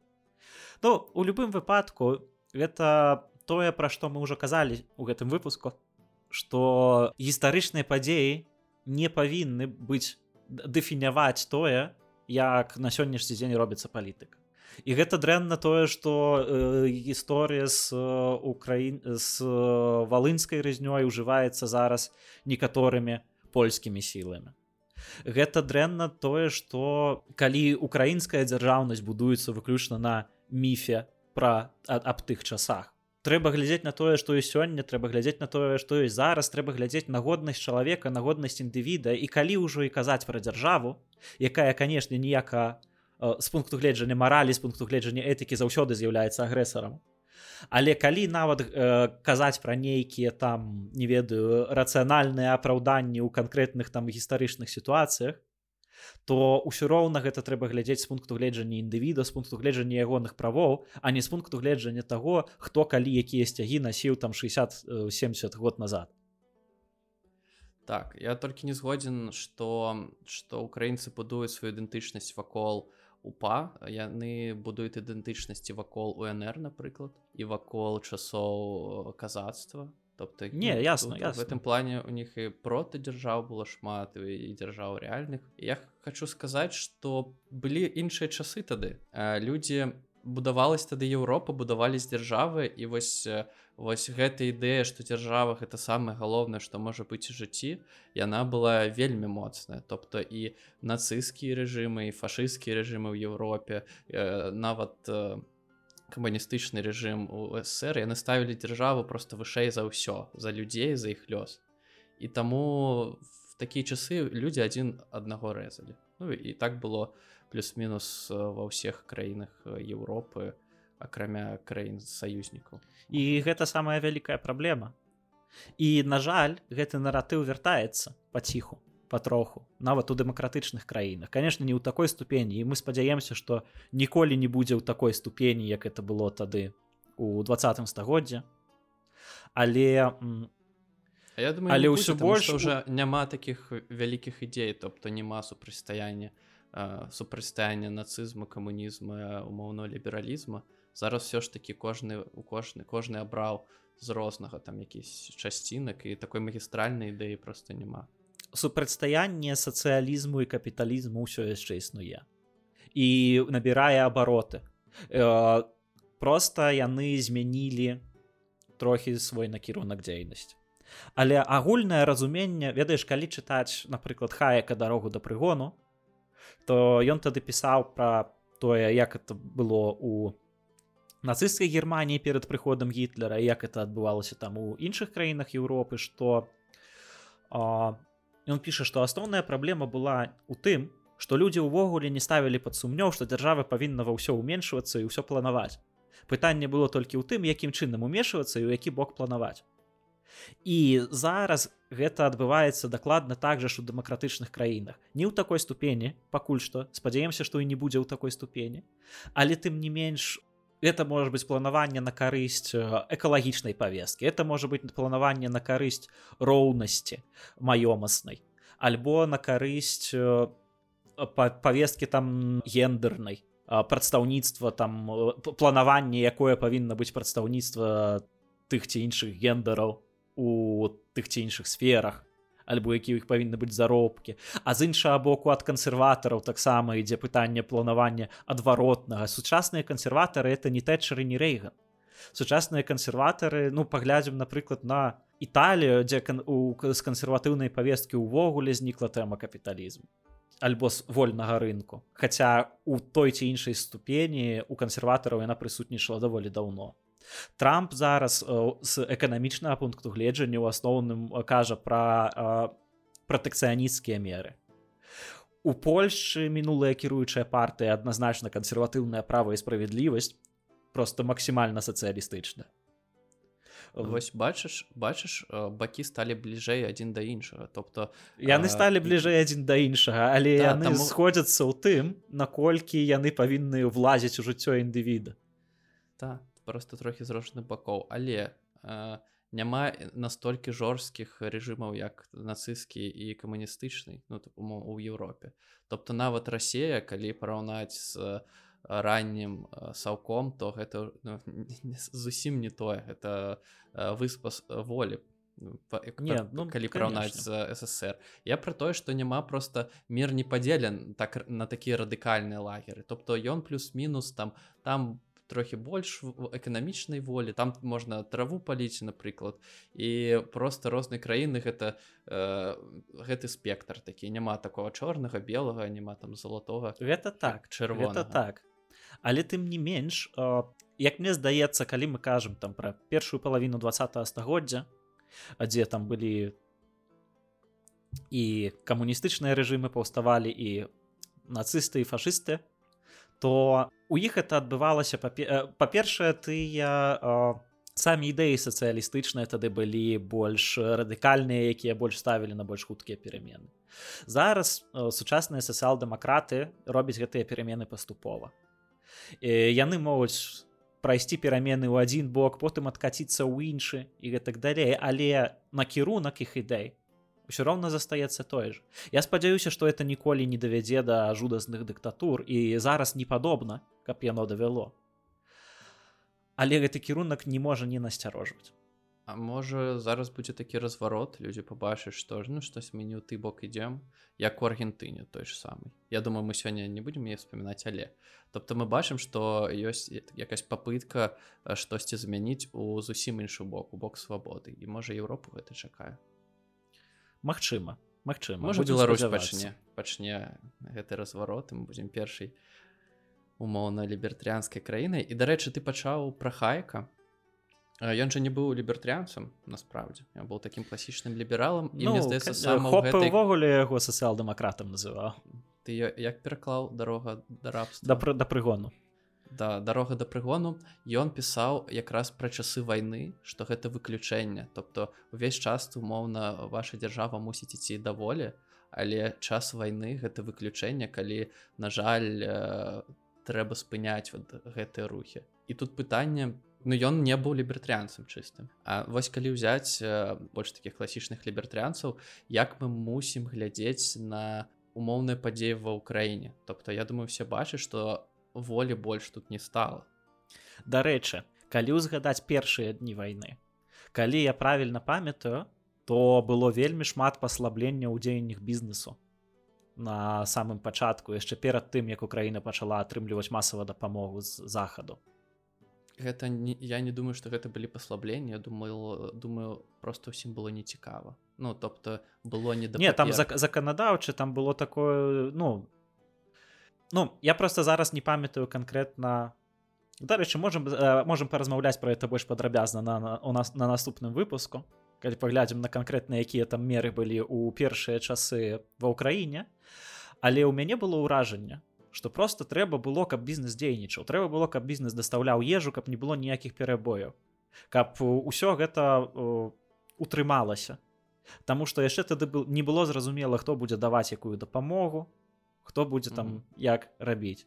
ну у любым выпадку это тое пра што мы ўжо казалі у гэтым выпуску што гістарычныя падзеі не павінны быць дэфіняваць тое як на сённяшні дзень робіцца палітыка і гэта дрэнна тое што э, гісторыя з э, украін з э, валынскай рызнёй ужываецца зараз некаторымі польскімі сіламі. Гэта дрэнна тое што калі украінская дзяржаўнасць будуецца выключна на міфе пра аб тых часах трэба глядзець на тое што і сёння трэба глядзець на тое што і зараз трэба глядзець на годнасць чалавека на годнасць індывіда. І калі ўжо і казаць пра дзяржаву якая канешне ніяка з э, пункту гледжання маралі з пункту гледжання этыкі заўсёды з'яўляецца агрэсарам. Але калі нават э, казаць пра нейкія там не ведаю рацыянальныя апраўданні ў канкрэтных там гістарычных сітуацыях то ўсё роўна гэта трэба глядзець з пункту гледжання індывіда з пункту гледжання ягоных правоў а не з пункту гледжання таго хто калі якія сцягі насіў там 60-70 год назад. Так я толькі не згодзін что что украінцы будуюць сваю ідэнтычнасць вакол упа. Яны будуюць ідэнтычнасці вакол унр напрыклад і вакол часоў казацтва тобто не ну, ясно тут, ясно. в этом плане у них і проти дзяржаў было шмат і дзяржаў рэальных я хочу сказаць что былі іншыя часы тады людзі будавалась тады Еўропа будавались дзяржавы і вось вось гэта ідэя што дзяржавах это самае галоўнае што можа быць у жыцці яна была вельмі моцная. Тобто і нацысцкія рэжымы і фашысцкія рэжымы ў Еўропе нават у камуністычны рэжым у ссср яны ставілі дзяржаву просто вышэй за ўсё за людзей за іх лёс. І таму в такія часы людзі адзін аднаго рэзалі Ну і так было плюс-мінус ва ўсіх краінах Еўропы акрамя краін саюзнікаў і гэта самая вялікая праблема. І на жаль гэты наратыў вяртаецца паціху патроху нават у дэмакратычных краінах конечно не ў такой ступені і мы спадзяемся что ніколі не будзе ў такой ступені як это было тады у двадцатым стагоддзя але я думаю але ўсё больш уже няма таких вялікіх ідзей тобто няма супрацьстаяння супрацьстаяння нацызму камунізма умоўно лібералізма зараз все ж таки кожны у кожны кожны абраў з рознага там якісь часцінак і такой магістральнай ідэі просто няма супрацьстаянне сацыялізму і капіталізму ўсё яшчэ існуе. І набірае абароты. Э, просто яны змянілі трохі свой накірунак дзейнасць але агульнае разуменне ведаеш калі чытаць напрыклад хаяка дарогу да прыгону то ён тады пісаў пра тое як это было у нацысцкай германії перад прыходам гітлера як это адбывалася там у іншых краінах Еўропы што а, ён піша што асноўная праблема была у тым што людзі ўвогуле не ставілі пад сумнёў што дзяржава павінна ва ўсё ўменшвацца і ўсё планаваць пытанне было толькі ў тым якім чынам умешвацца і ў які бок планаваць і зараз гэта адбываецца дакладна так жа ж у дэмакратычных краінах. Не ў такой ступені пакуль што спадзяемся што і не будзе ў такой ступені але тым не менш это может быть планаванне на карысць экалагічнай павесткі это можа быть планаванне на карысць роўнасці маёмаснай альбо на карысць павесткі там гендернай прадстаўніцтва там планаванне якое павінна быць прадстаўніцтва тых ці іншых гендараў у тых ці іншых сферах альбо які іх павінны быць заробкі. А з іншага боку ад кансерватараў таксама ідзе пытанне планавання адваротнага. Сучасныя кансерватары это не тэчары не рэйган. Сучасныя кансерватары ну паглядзім напрыклад на італію дзе кан у з кансерватыўнай павесткі ўвогуле знікла тэма капіталізму альбо з вольнага рынку. Хаця у той ці іншай ступені у кансерватараў яна прысутнічала даволі даўно Трамп зараз з эканамічнага пункту гледжання ў асноўным кажа пра пратэкцыянісцкія меры. У Польшчы мінулая кіруючая партыя адназначна кансерватыўная права і справядлівасць просто максімальна сацыялістычна. Вось бачыш бачыш бакі сталі бліжэй адзін да іншага тобто яны сталі бліжэй адзін да іншага але да, яны таму... сходзяцца ў тым наколькі яны павінны ўлазіць у жыццё індывіда так просто трохі зрошаны бакоў але э, няма настолькі жорсткіх рэжымаў як нацысцкі і камуністычны ну, у Еўропе тобто нават Расія калі параўнаць з раннім саўком то гэта ну, [laughs] зусім не тое. Это выспас волі ну, не ну, калі параўнаць з ссср. Я про тое что няма просто мир не падзелен так на такія радыкальныя лагеры. Тобто ён плюс-мінус там там трохі больш эканамічнай волі там можна траву паліць напрыклад і просто рознай краіны гэта э, гэты спектр такі няма такого чорнага белага няма там залатога гэта так чырвона так. Але тым не менш э, як мне здаецца калі мы кажам там пра першую палавіну два стагоддзя дзе там былі і камуністычныя рэжымы паўставалі і нацысты і фашысты то у іх это адбывалася па-першае тыя самі ідэі сацыялістычныя тады былі больш радыкальныя якія больш ставілі на больш хуткія перамены. Зараз сучасныя сацыял-дэмакраты робяць гэтыя перамены паступова. Яны могуць прайсці перамены ў адзін бок потым адкаціцца ў іншы і гэтак далей. Але накірунак іх ідэй все роўна застаецца той ж я спадзяюся што это ніколі не давядзе да жудасных дыктатур і зараз не падобна каб яно давяло але гэты кірунак не можа не насцярожваць А можа зараз будзе такі разварот людзі побачаць што ж ну штось мы не ў ты бок ідзем як у Аргентыне той ж самый Я думаю мы сёння не будзем е вспоминаць але тобто мы бачым што ёсць якась попытка штосьці змяніць у зусім іншы бок у бок свабоды і можа Еўропу гэта чакае Магчыма Магчыма можа Беларусь пачне пачне гэты разварот мы будзем першай умоўна лібертарыянскай краінай. І дарэчы ты пачаў пра хайка ён жа не быў лібертарыянцам насправдзе я был таким класічным лібералам і ну, здаецца самвогуле гэтай... яго сацыял-дэмакратам называў. Ты як пераклаў дарога да рабства? Да, да прыгону да дарога да прыгону ён пісаў якраз пра часы вайны што гэта выключэнне. Тобто увесь час умоўна ваша дзяржава мусіць ісці даволі але час вайны гэта выключэнне калі на жаль трэба спыняць вот гэтыя рухі. І тут пытанне ну ён не быў лібертарыянцам чыстым. А вось калі ўзяць больш такіх класічных лібертарыянцаў як мы мусім глядзець на умоўныя падзеі ва ўкраіне тобто я думаю все бачаць што волі больш тут не стала Дарэчы калі ўзгадаць першыя дні вайны. Калі я правільна памятаю то было вельмі шмат паслаблення ў дзеяннях бізнесу. На самым пачатку яшчэ перад тым як Украіна пачала атрымліваць масава дапамогу з захаду. Гэта не я не думаю что гэта былі паслаблення думаю думаю просто ўсім было нецікава. Ну тобто было не да не там зак заканадаўчы там было такое ну ну я просто зараз не памятаю конкретно. Дарэчы можем можем паразмаўляць про это больш падрабязна на, на у нас на наступным выпуску калі паглядзім на канкрэтна якія там меры былі ў першыя часы ва ўкраіне але ў мяне было ўражанне что просто трэба было каб бізнес дзейнічаў трэба было каб бізнес дастаўляў ежу каб не было ніякіх перабояў каб ўсё гэта утрымалася. Таму што яшчэ тады был не было зразумела хто будзе даваць якую дапамогу хто будзе там mm -hmm. як рабіць.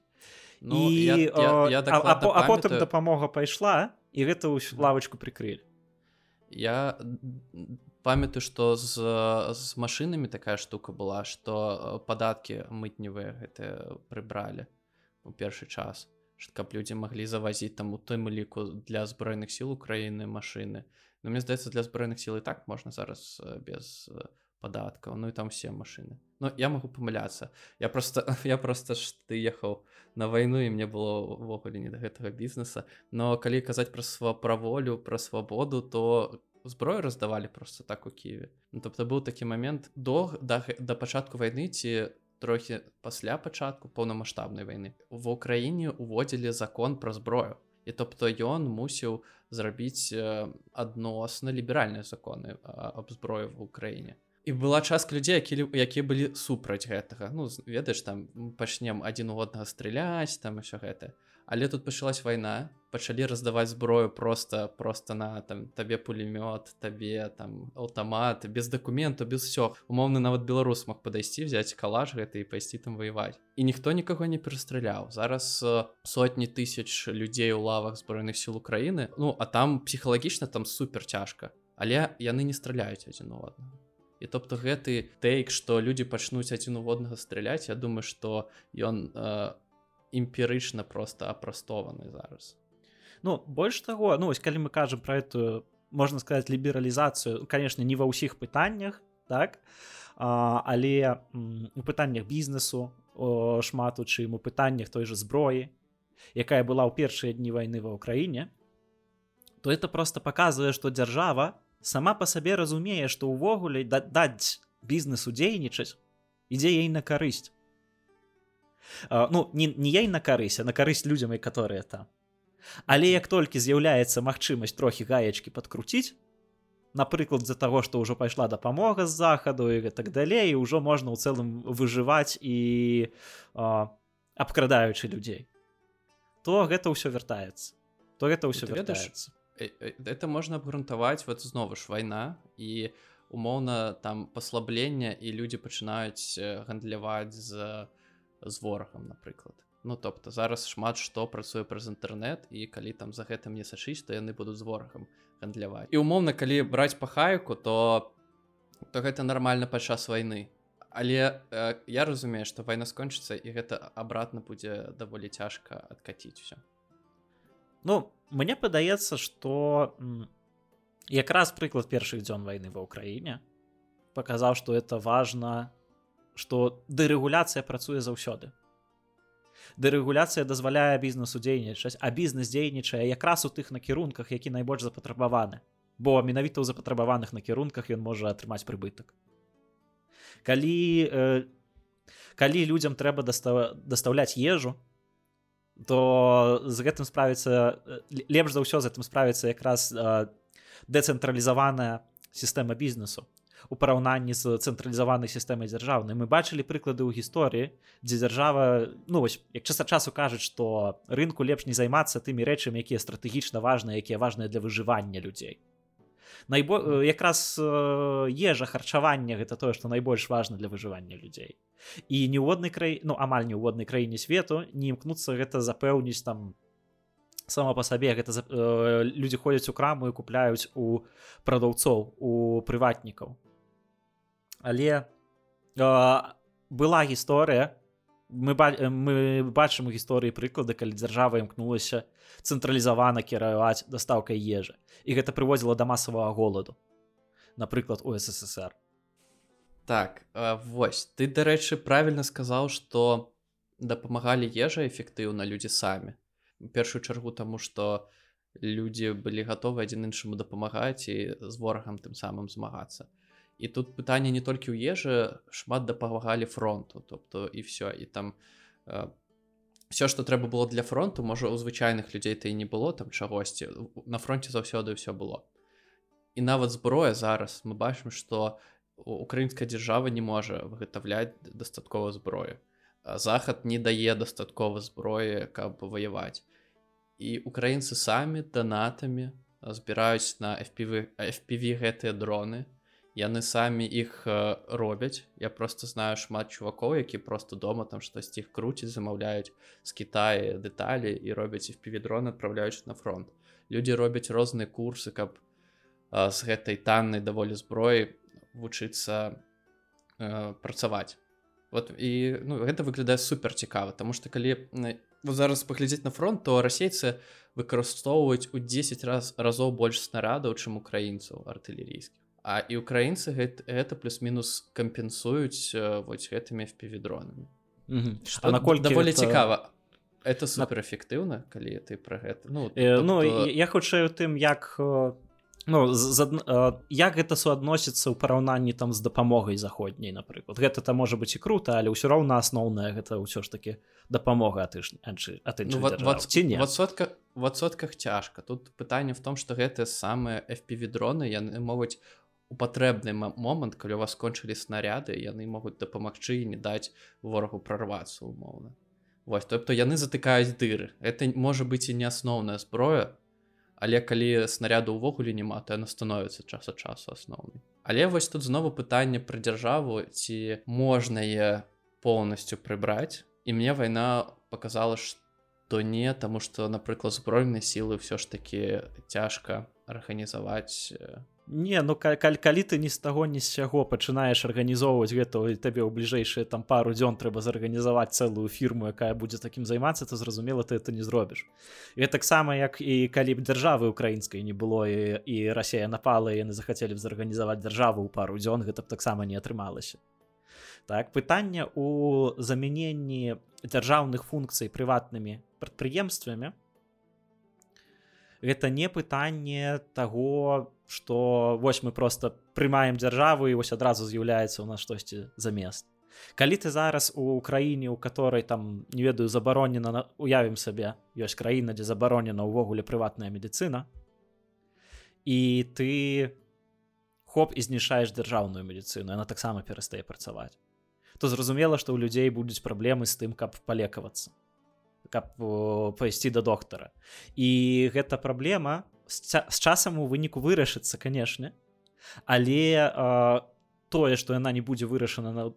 Ну, і я, я, я а, а, а потым дапамога пайшла і гэта ўсю лавочку прикрылі я памятаю што з, з машынамі такая штука была што падаткі мытневыя гэта прыбралі у першы час каб людзі маглі завазіць там у тым ліку для збройных сіл украіны машыны Ну мне здаецца для збройных сіл і так можна зараз без падаткаў ну і там все машины. Ну я могу памыляцца я просто [laughs] я просто ж ты ехаў на вайну і мне было ўвогуле не да гэтага бізнеса но калі казаць пра сва пра волю пра свабоду то зброю раздавалі просто так у Киеве. Ну, тобто быў такі момент до да, да пачатку вайны ці трохі пасля пачатку поўнамасштабнай вайны в украіне уводзілі закон пра зброю. І тобто ён мусіў зрабіць адносна ліберальныя законы аб зброю в Украіне і была частка людзей які якія былі супраць гэтага. Ну ведаеш там пачнем адзін у однага страляць там усё гэта. Але тут пачалась вайна пачалі раздаваць зброю просто просто на там табе пулемёт табе там аўтамат без дакументу без все умоўны нават беларус мог падайсці взять калаж гэта і пайсці там ваяваць. І ніхто нікога не перастраляў. Зараз сотні тысяч людзей у лавах збройных сіл Украіны. Ну а там псіхалагічна там супер цяжка. Але яны не страляюць адзін у аднаго і тобто гэты тэйк што людзі пачнуць адзін уводнага страляць Я думаю што ён э, эмпірычна просто апрастованы зараз. Ну больш таго ну вось калі мы кажам про эту можна сказать лібералізацыю конечно не ва ўсіх пытаннях так? А, але у пытаннях бізнесу шмат у чым у пытаннях той же зброі якая была ў першыя дні вайны ва ўкраіне то это просто показывае что дзяржава сама по сабе разумее што ўвогуле даць бізнесу дзейнічаць ідзе ей на карысць ну не, не ей на карысь а на карысць людзям і которые там. Але як толькі з'яўляецца магчымасць трохі гаечкі падкруціць напрыклад з-за таго што ўжо пайшла дапамога з захаду і так далей ўжо можна ў цэлым выжываць і абкрадаючы людзей то гэта ўсё вяртаецца. То гэта ўсё Э, э, это можна абгрунтаваць вот знову ж вайна і умоўна там паслаблення і людзі пачынаюць э, гандляваць з з ворагам напрыклад Ну тобто зараз шмат што працуе праз інтэрнэт і калі там за гэтым не сачыць то яны будуць з ворагам гандляваць і умоўна калі браць па хайку то то гэта нармальна падчас вайны але э, я разумею што вайна скончыцца і гэта абратна будзе даволі цяжка адкаціць все Ну мне падаецца что якраз прыклад першых дзён войны ва ўкраіне показаў что это важно что дэрэгуляцыя працуе заўсёды. Дэрэгуляцыя дазваляе бізнесу дзейнічаць а бізнес дзейнічае якраз у тых накірунках які найбольш запатрабаваны бо менавіта ў запатрабаваных накірунках ён можа атрымаць прыбытак. Калі э, калі людзям трэба дастава дастаўляць ежу то з гэтым справіцца лепш за ўсё з гэтым справіцца якраз дэцэнтралізаваная сістэма бізнесу у параўнанні з цэнтралізаванай сістэмай дзяржаўнай. Мы бачылі прыклады ў гісторыі дзе дзяржава ну вось як часа часу кажуць што рынку лепш не займацца тымі рэчамі якія стратэгічна важныя якія важныя для выжывання людзей найбо якраз э, ежа харчавання гэта тое што найбольш важна для выжывання людзей. І ніводнай край ну амаль ніводнай краіне свету не імкнуцца гэта запэўніць там сама па сабе. Гэта э, людзі ходзяць у краму і купляюць у прадаўцоў у прыватнікаў. Але э, была гісторыя мы ба мы бачым у гісторыі прыклады калі дзяржава імкнулася цэнтралізавана кіраваць дастаўкай ежы і гэта прыводзіла да масавага голаду напрыклад у ссср. Так э, вось ты дарэчы правільна сказаў што дапамагалі ежа эфектыўна людзі самі. Першую чаргу таму што людзі былі гатовы адзін іншаму дапамагаць і з ворагам тым самым змагацца і тут пытанне не толькі ў ежы шмат дапамагалі фронту тобто і все і там э, все что трэба было для фронту можа у звычайных людзей то і не было там чагосьці на фронте заўсёды все было. І нават зброя зараз. Мы бачым что украінская дзяржава не можа выгатаўляць дастаткова зброю захад не дае дастаткова зброі каб ваяваць і украінцы самі донатамі збіраюць на fpv fpv гэтыя дроны яны самі іх э, робяць я просто знаю шмат чувакоў які просто дома там штось іх круціць замаўляюць з Китаі дэталі і робяць іх півідрон адпраўляюць на фронт. Людзі робяць розныя курсы каб э, з гэтай таннай даволі зброі вучыцца э, працаваць вот і ну, гэта выглядае супер цікава тому что калі вот зараз паглядзець на фронт то расейцы выкарыстоўваюць у 10 раз разоў больш снарадаў чым украінцаў артылерійскіх А і украінцы гэта, гэта плюс-мінус кампенсуюць вось гэтымі впівідронамі наколькі даволі это... цікава это суперэфектыўна калі ты пра гэта ну, э, тобто... ну я хутчэй у тым як ну з, з, як гэта суадносіцца ў параўнанні там з дапамогай заходняй напрыклад гэта там можа быць і круто але ўсё роўна асноўная гэта ўсё ж таки дапамога ты ну, васотка в адсотках цяжка тут пытанне в том что гэтыя самыя fpвідроны яны могуць у патрэбны момант калі у вас скончылі снаряды яны могуць дапамагчы і не даць ворагу прорвацца умоўна вось тобто яны затыкаюць дыры. Это можа быць і не асноўная зброя але калі снаряду ўвогуле няма то яна становіцца час ад часу асноўнай але вось тут знову пытанне пра дзяржаву ці можнае полностью прыбраць і мне вайна показала что не таму что напрыклад збройныя сілы ўсё ж таки цяжка арганізаваць Не ну каль, калі ты ні з таго ні з сяго пачынаеш арганізоўваць гэта табе ў бліжэйшыя там пару дзён трэба зарганізаваць цэлую фірму якая будзе такім займацца то зразумела ты это не зробіш. І таксама як і калі б дзяржавы украінскай не было і, і Росія напала яны захацелі б зарганізаваць дзяржаву ў пару дзён гэта б таксама не атрымалася. Так пытанне у замяненні дзяржаўных функцый прыватнымі прадпрыемствамі гэта не пытанне того что вось мы просто прымаем дзяржаву і вось адразу з'яўляецца у нас штосьці замест калі ты зараз у краіне у которой там не ведаю забаронена уявім сабе ёсць краіна дзе забаронена ўвогуле прыватная медицина і ты хоп і знішаеш дзяржаўную медицину она таксама перастае працаваць то зразумела што ў людзей будуць праблемы з тым каб палекавацца каб пайсці да доктара. І гэта праблема з часам у выніку вырашыцца канешне але а, тое што яна не будзе вырашана на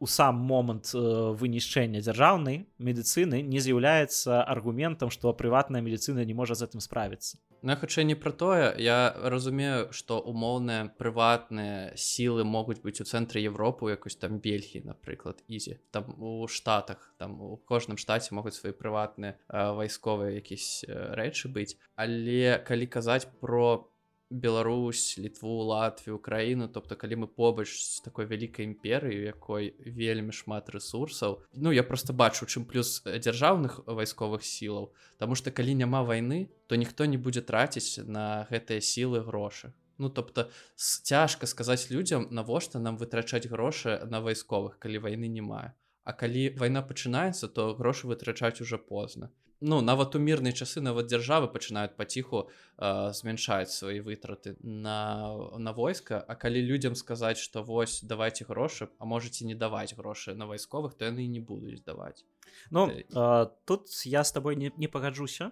у сам момант э, вынішчэння дзяржаўнай медыцыны не з'яўляецца аргументам што прыватная медыцына не можа з гэтым справіцца Ну, я хутчэй не пра тое я разумею што умоўныя прыватныя сілы могуць быць у цэнтры Европы якось там бельхі напрыклад ізі там у штатах там у кожным штаце могуць свае прыватныя вайсковыя якісь рэчы быць але калі казаць про Беларусь літву Латвію краіну тобто калі мы побач з такой вялікай імперыі якой вельмі шмат ресурсаў. Ну я просто бачу чым плюс дзяржаўных вайсковых сілаў Таму что калі няма вайны то ніхто не будзе траціць на гэтыя сілы грошы. Ну тобто цяжка сказаць людзям навошта нам вытрачаць грошы на вайсковых калі вайны не мае А калі вайна пачынаецца то грошы вытрачаць уже позна ну нават у мірныя часы нават дзяржавы пачынаюць паціху э, змяншаць свае вытраты на на войска А калі людзям сказаць что вось давайте грошы а можете не даваць грошы на вайсковых то яны не будуць даваць Ну э, тут я с тобой не, не пагаджуся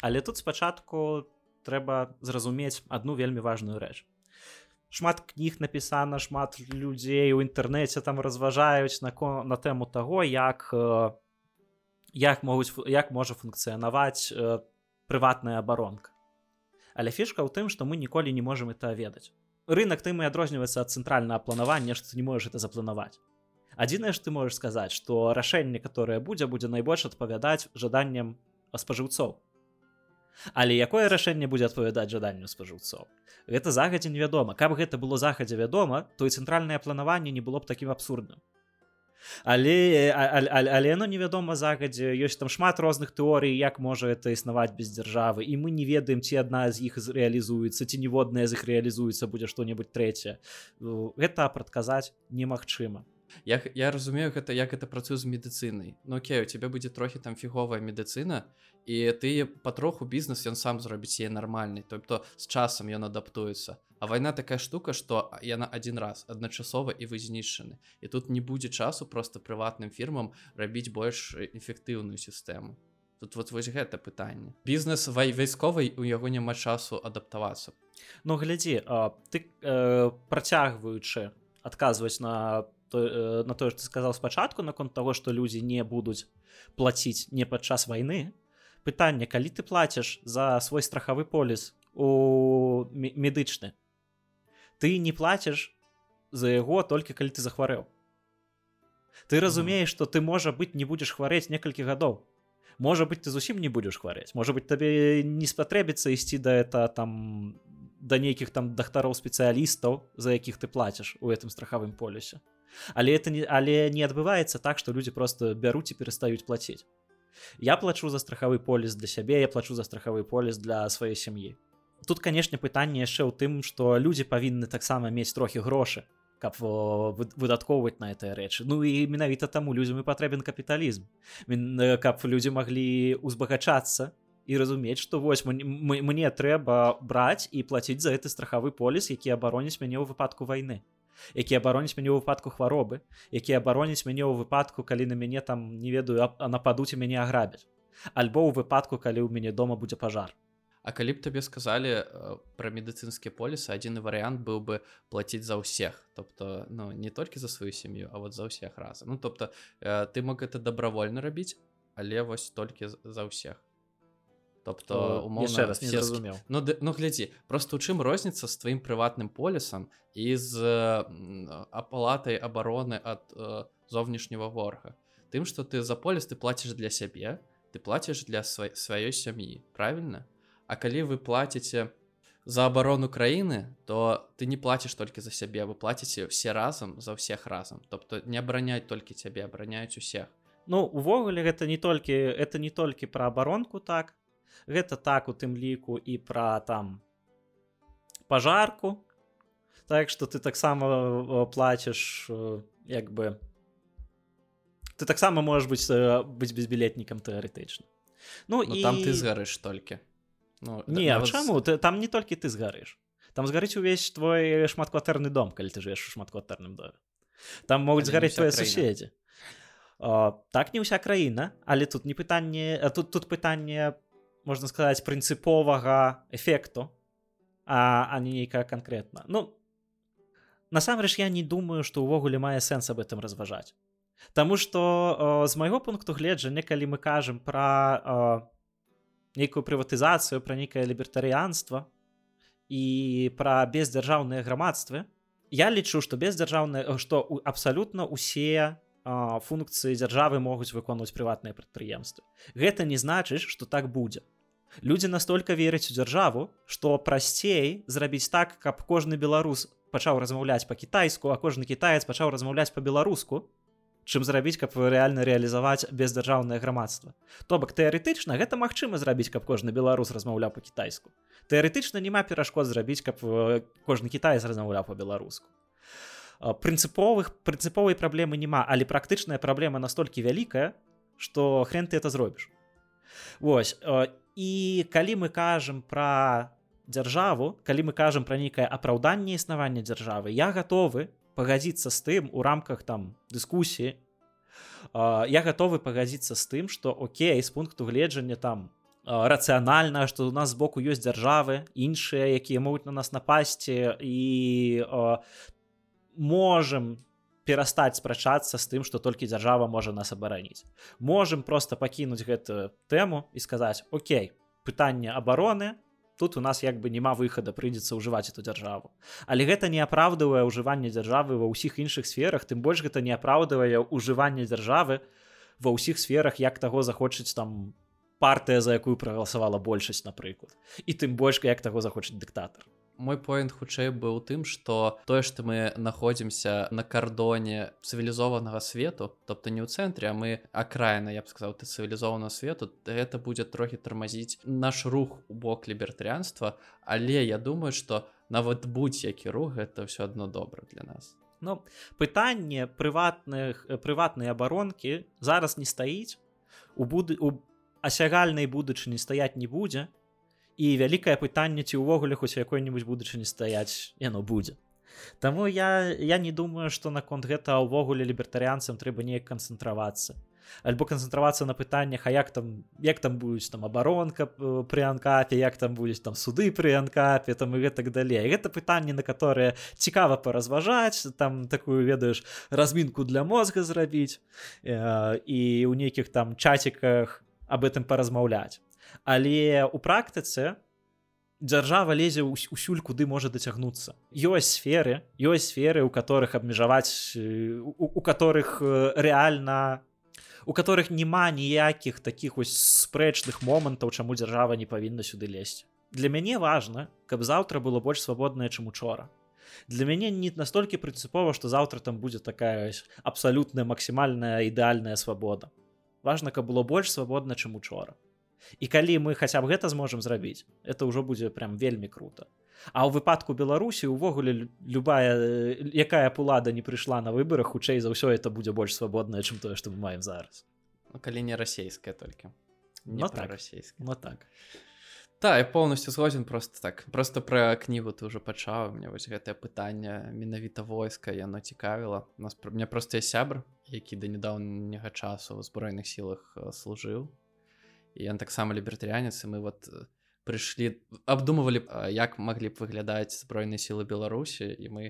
але тут спачатку трэба зразумець одну вельмі важную рэч. Шмат кніг напісана шмат людзей у інтэрнэце там разважаюць на на тэму таго як у э, як могуць як можа функцыянаваць э, прыватная абаронка. Але фішка ў тым што мы ніколі не можемм это ведаць. Рынок тым і адрозніваецца ад цэнтральнага планавання што не можаш это запланаваць. Адзінае ж ты можаш сказаць што рашэнне которое будзе будзе найбольш адпавядаць жаданнем спажыўцоў. Але якое рашэнне будзе адпавядаць жаданню спажыўцоў? Гэта загадзя невядома. Каб гэта было захадзе вядома то і цэнтральнае планаванне не было б такім абсурдным але але, але оно невядома загадзе ёсць там шмат розных тэорый як можа это існаваць без дзяржавы і мы не ведаем ці адна з іх рэалізуецца ці ніводная з іх рэалізуецца будзе што-небудзь трэцяе. Гэта прадказаць немагчыма я, я разумею гэта як это працую з медыцынай Ну окей у тебя будзе трохі там фіговая медыцына і ты патроху бізнес ён сам зробіць е нармальнай тобто з часам ён адаптуецца А вайна такая штука што яна адзін раз адначасова і вы знішчаны і тут не будзе часу просто прыватным фірмам рабіць больш эфектыўную сістэму тут вот вось гэта пытанне бізнес вай вайсковай у яго няма часу адаптавацца Ну глядзі ты э, працягваючы адказваць на то, э, на тое ты сказал спачатку наконт того что людзі не будуць плаціць не падчас войны. Пытанне калі ты плаціш за свой страхавы поліс у медычны ты не плаціш за яго толькі калі ты захварэў ты разумееш что ты можа быть не будзеш хварэць некалькі гадоў можа быть ты зусім не будзеш хварэць можа быть табе не спатрэбіцца ісці да это там да нейкіх там дактароў спецыялістаў за якіх ты плаціш у гэтым страхавым полюсе але это не але не адбываецца так что людзі просто бяруць і перастаюць плаціць я плачу за страхавы поліс для сябе я плачу за страхавы поліс для сваёй сям'і тут канешне пытанне яшчэ ў тым што людзі павінны таксама мець трохі грошы каб выдаткоўваць на этой рэчы ну і менавіта таму людзям і патрэбен капіталізм каб людзі маглі узбагачацца і разумець што вось мне трэба браць і плаціць за гэты страхавы поліс які абароніць мяне ў выпадку вайны які абароніць мяне ў выпадку хваробы які абароніць мяне ў выпадку калі на мяне там не ведаю нападуць і мяне аграбяць. Альбо ў выпадку калі ў мяне дома будзе пажар. А калі б табе сказалі э, пра медыцынскі поліс адзіны варыянт быў бы плаціць за ўсех тобто ну не толькі за сваю сям'ю а вот за ўсех разам. Ну тобто э, ты мог это добравольна рабіць але вось толькі за ўсех тобто умоўна раз не разумеў ну, ну глядзі просто у чым розніца з тваім прыватным полісам і з апалатай абароны ад э, зовнішняго ворага тым что ты за поліс ты плаціш для сябе ты плаціш для свай сваёй сям'і правильно? А калі вы плаціце за абарону краіны то ты не плаціш толькі за сябе вы плаціце все разам за ўсех разам тобто не абараняць толькі цябе абараняюць усех Ну увогуле гэта не толькі это не толькі пра абаронку так гэта так у тым ліку і пра там пажарку. Так что ты таксама э, плачаш э, як бы ты таксама можаш быць э, быць безбілетнікам тэарэтычна. Ну, ну і там ты згарыш толькі. Ну, не нават... чаму? ты там не толькі ты згарыш там згарыць увесь твой шматкватэрны дом калі ты жывеш у шматкватэрным доме. Там могуць згарэць твои суседзі. Так не ўся краіна але тут не пытанне тут тут пытанне можна сказаць прынцыповага эфекту а, а не нейкая канкрэтна. Ну насамрэч я не думаю что увогуле мае сэнс об этом разважаць. Таму что з майго пункту гледжання калі мы кажам про нейкую прыватызацыю пра нейкае лібертарыянства і пра бездзяржаўныя грамадствы я лічу што бездзяржаўныя што абсалютна усе функцыі дзяржавы могуць выконваць прыватныя прадпрыемствы. Гэта не значыць что так будзе. Людзі настолько вераць у дзяржаву што прасцей зрабіць так каб кожны беларус пачаў размаўляць па-кітайску а кожны кітаец пачаў размаўляць па-беларуску чым зрабіць каб рэальна рэалізаваць бездзяржаўнае грамадства. То бок тэарэтычна гэта магчыма зрабіць каб кожны беларус размаўляў па-кітайску. Тэарэтычна няма перашкод зрабіць каб кожны кітаец размаўляў па-беларуску прынцыповых прынцыповай праблемы няма але практычная праблема настолькі вялікая что хрен ты это зробіш Вось і калі мы кажам про дзяржаву калі мы кажам пра нейкае апраўданне існавання дзяржавы я гатовы пагадзіцца з тым у рамках там дыскусіі я гатовы пагадзіцца з тым что Окей з пункту гледжання там рацыянальна што у нас збоку ёсць дзяржавы іншыя якія могуць на нас напасці і можем перастаць спрачацца з тым што толькі дзяржава можа нас абараніць можем просто пакінуць гэтую тэму і сказаць Окей пытанне абароны тут у нас як бы няма выхада прыйдзецца ўжываць эту дзяржаву але гэта не апраўдывае ўжыванне дзяржавы ва ўсіх іншых сферах тым больш гэта не апраўдывае ўжыванне дзяржавы ва ўсіх сферах як таго захочуць там партыя за якую прагаласавала большасць напрыклад. І тым больш як таго захочуць дыктатар мой поинт хутчэй быў тым что тое что мы находимся на кардоне цывілізованага свету тобто не ў цэнтре а мы акраіна я б сказаў ты цывілізована свету это будзе трохі тармазіць наш рух у бок лібертарыянства але я думаю что нават будь-які рух это все одно добра для нас. Ну пытанне прыватных прыватныя абаронкі зараз не стаіць у буды у асягальнай будучыні стаять не будзе і вялікае пытанне ці ўвогуле хоць якой-нибудь будучыні стаяць яно будзе. Таму я я не думаю что наконт гэта ўвогуле лібертарыянцам трэба неяк канцэнтравацца. Альбо канцэнтравацца на пытаннях а як там як там будуць там абаронка э, пры анкапе як там будуць там суды пры анкапе там і гэтак далей. Гэта пытанне на которое цікава паразважаць там такую ведаеш размінку для мозга зрабіць э, і ў нейкіх там чаціках об этом паразмаўляць але у практыцы дзяржава лезе ўсюль куды можа дацягнуцца. Ёсць сферы ёсць сферы у которых абмежаваць у, у которых э, рэальна у которых няма ніякіх таких вось спрэчных момантаў чаму дзяржава не павінна сюды лезть для мяне важна каб заўтра было больш свабоднае чым учора. Для мяне не настолькі прынцыпова што заўтра там будзе такая абсалютная максімальная ідэальная свабода. Важна каб было больш свабодна чым учора і калі мы хаця б гэта зможам зрабіць это ўжо будзе прям вельмі круто. А ў выпадку беларусі увогуле любая якая пулада не прыйшла на выборах хутчэй за ўсё это будзе больш свабоднае чым тое што мы маем зараз. Ну, калі не расійская толькі не ну, так расійска вот так. Та я полностью згодзін просто так. Просто пра кнігу ты уже пачаў мне вось гэтае пытанне менавіта войска яно цікавіла нас мне просто сябр які да нядаўняга часу ў збройных сілах служыў і ён таксама лібертарянец мы вот э, прыйшлі абдумывалі як маглі б выглядаць збройныя сілы беларусі і мы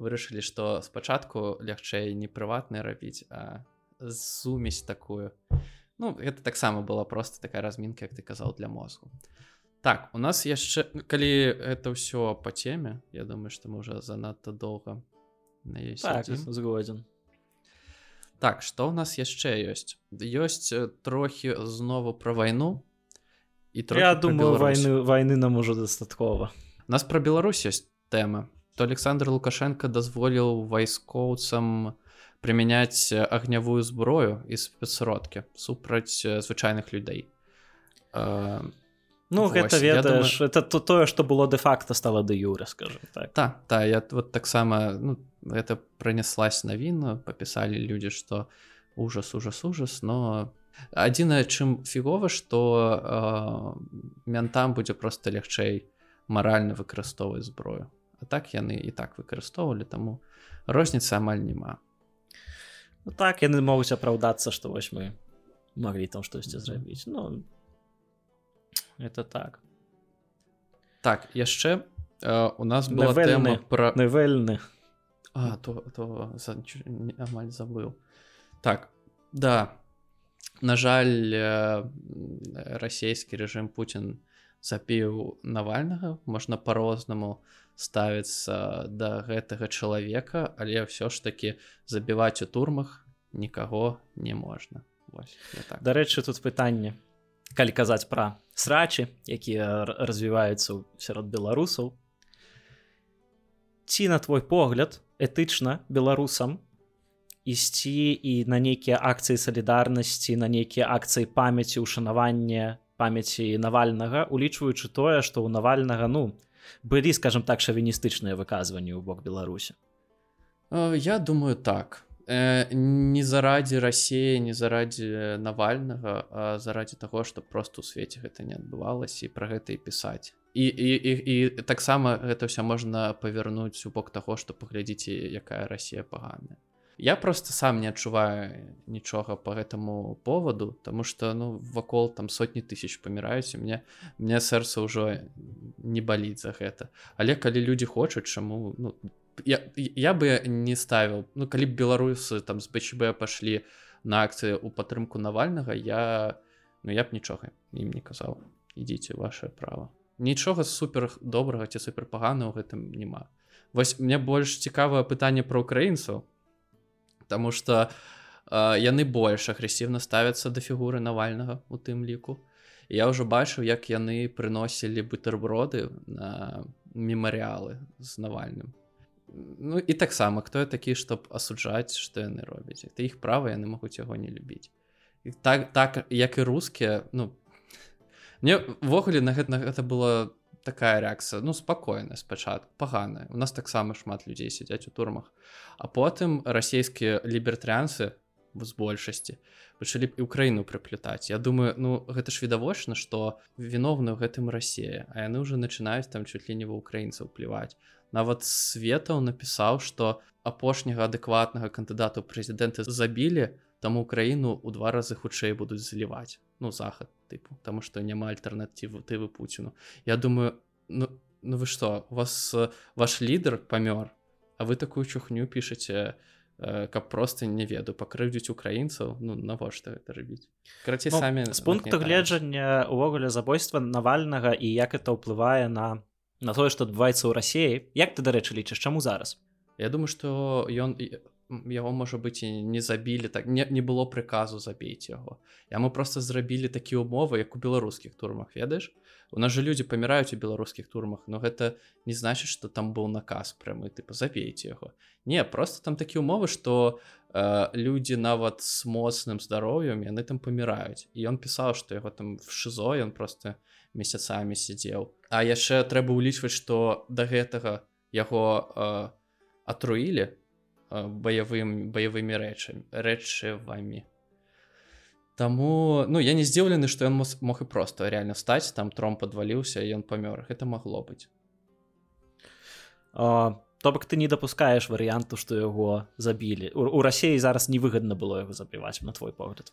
вырашылі што спачатку лягчэй не прыватныя рабіць а сумесь такую. Ну гэта таксама была просто такая размінка як ты казаў для мозгу. Так у нас яшчэ калі это ўсё по теме я думаю что мы уже занадта доўга так, згодзін так что у нас яшчэ ёсць ёсць э, трохі знову про вайну і я думаю войны войны нам ужо дастаткова нас про Беларусь ёсць тэма то Александр лукашенко дазволіў вайскоўцам прымяняць агнявую зброю і спецродкі супраць звычайных людзей а, Ну Вось, гэта ведаеш думаю... это то тое што было де-факто стала да юра скажем так. Та та я вот таксама ну, это пронеслась навіна папісалі людзі што ужас ужас ужас но адзінае чым фігова што э, мянтам будзе просто лягчэй маральна выкарыстоўваць зброю а так яны і так выкарыстоўвалі таму розніцы амаль няма ну, так яны могуць апраўдацца што вось мы маглі там штосьці зрабіць ну это так. Так яшчэ э, у нас была тэма про навельны а то то за, амаль забыл так да. На жаль э, расійскі рэжым Путін запіў навальнага. Можна по-рознаму ставіцца да гэтага чалавека але ўсё ж таки забіваць у турмах нікаго не можна. Так. дарэчы тут пытанне калі казаць пра срачы якія развіваюцца сярод беларусаў. Ці на твой погляд этычна беларусам ісці і на нейкія акцыі салідарнасці на нейкія акцыі памяці ушанавання памяці навальнага улічваючы тое што ў навальнага ну былі скажем так шавіністычныя выказванні ў бок беларусі? Э, я думаю так э, не зарадзі рассея не зарадзі навальнага а зарадзі таго што просто ў свеце гэта не адбывалася і пра гэта і пісаць і і, і, і таксама гэта ўсё можна павярнуць у бок таго што паглядзіце якая Росія паганая я просто сам не адчуваю нічога по гэтаму поводу тому что ну вакол там сотні тысяч паміраюць у меня мне сэрца ўжо не баліць за гэта але калі люди хочуць чаму ну я, я бы не ставіў ну калі беларусы там з бчб пашлі на акцыі у падтрымку навальнага я ну я б нічога ім не казаў ідзіце ваше право нічога супер добрага ці суперпагана ў гэтым няма вось мне больш цікавае пытанне про украінцаў Таму што э, яны больш агрэсіўна ставяцца да фігуры навальнага у тым ліку. Я ўжо бачыў, як яны прыносілі бутэрброды на мемарыялы з навальным. Ну і таксама хто я такі, чтоб асуджаць, што яны робяць. Это іх права яны могуць яго не любіць. І так так як і рускія ну мневогуле на гэта гэта было такая рэакцыя ну спакойна спачатку паганая у нас таксама шмат людзей сядзяць у турмах а потым расійскія лібертарыанцы з большасці пачалі і ўкраіну прыплютаць Я думаю ну гэта ж відавочна што віновны ў гэтым рассея а яны ўжо начинаюць там чуть ли не ва украінцаў пліваць нават светаў напісаў што апошняга адэкватнага кандыдату прэзідэнты забілі таму украіну ў два разы хутчэй будуць заліваць. Ну захад тыпу тому что няма альтэрнатыву ты вы пуціну. Я думаю ну ну вы что у вас э, ваш лідар памёр а вы такую чухню пішаце э, каб просто не веду пакрыўдзіць украінцаў? Ну навошта это рабіць? Карацей ну, самі з пункту гледжання увогуле забойства навальнага і як это ўплывае на на тое што адбываецца ў рассіі як ты дарэчы лічыш чаму зараз? Я думаю что ён яго можа быць і не забілі так не, не было прыказу забіць яго. Яму просто зрабілі такія умовы як у беларускіх турмах ведаеш? У нас же людзі паміраюць у беларускіх турмах но гэта не значыць что там быў наказ прямы тыпу забейце яго. Не просто там такія умовы что э, людзі нават с моцным здароўем яны там паміраюць. І ён пісаў что яго там в шизо ён просто месяцамі сидзеў а яшчэ трэба ўлічваць что до гэтага яго э, атруілі то баявым баявымі рэчамі рэчывамі. Таму ну я не здзіўлены што ён мог і просто реально стаць там тром подваліўся ён памёр. Гэта магло быць. То бок ты не дапускаеш варыянту што яго забілі. У рассіі зараз невыгадна было яго забіваць на твой погляд?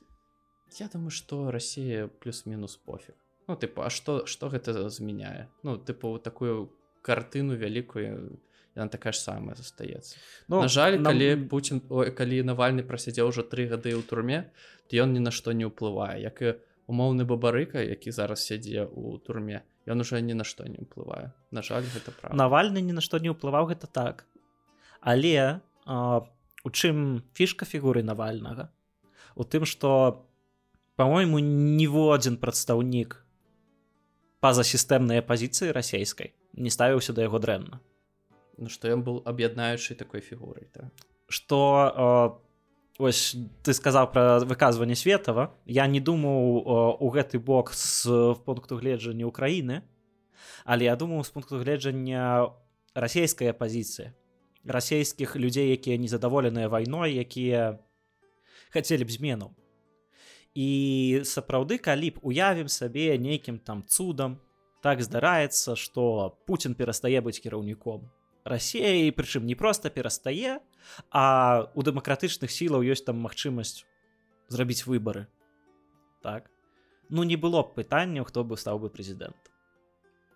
Я думаю что Росія плюс-мінус пофіг Ну тыпу А што што гэта змяняе Ну тыпу такую картыну вялікую яна такая ж самая застаецца ну, на жаль нам... калі Путін калі навальны прасядзеў уже тры гады ў турме то ён ні на што не ўплывае як і умоўны бабарыка які зараз сядзе у турме ён уже ні на што не ўплывае на жаль гэта прав навальны ні на што не ўплываў гэта так. Але а, у чым фішка фігуры навальнага? У тым что по-мойму ніводзін прадстаўнік пазасістэмнай пазіцыі расійскай не ставіўся да яго дрэнна ну что ён был аб'яднаючай такой фігурай так что э, ось ты сказаў про выказванне светава я не думаў у гэты бок з пункту гледжання Украіны але я думаю з пункту гледжання расійская пазіцыя расійскіх людзей якія незадаволеныя вайной якія хацелі б змену і сапраўды калі б уявім сабе нейкім там цудам так здараецца что Путін перастае быць кіраўніком рассеі прычым не проста перастае а у дэмакратычных сілаў ёсць там магчымасць зрабіць выбары. Так. Ну не было б пытанняў хто бы стаў бы прэзідэнт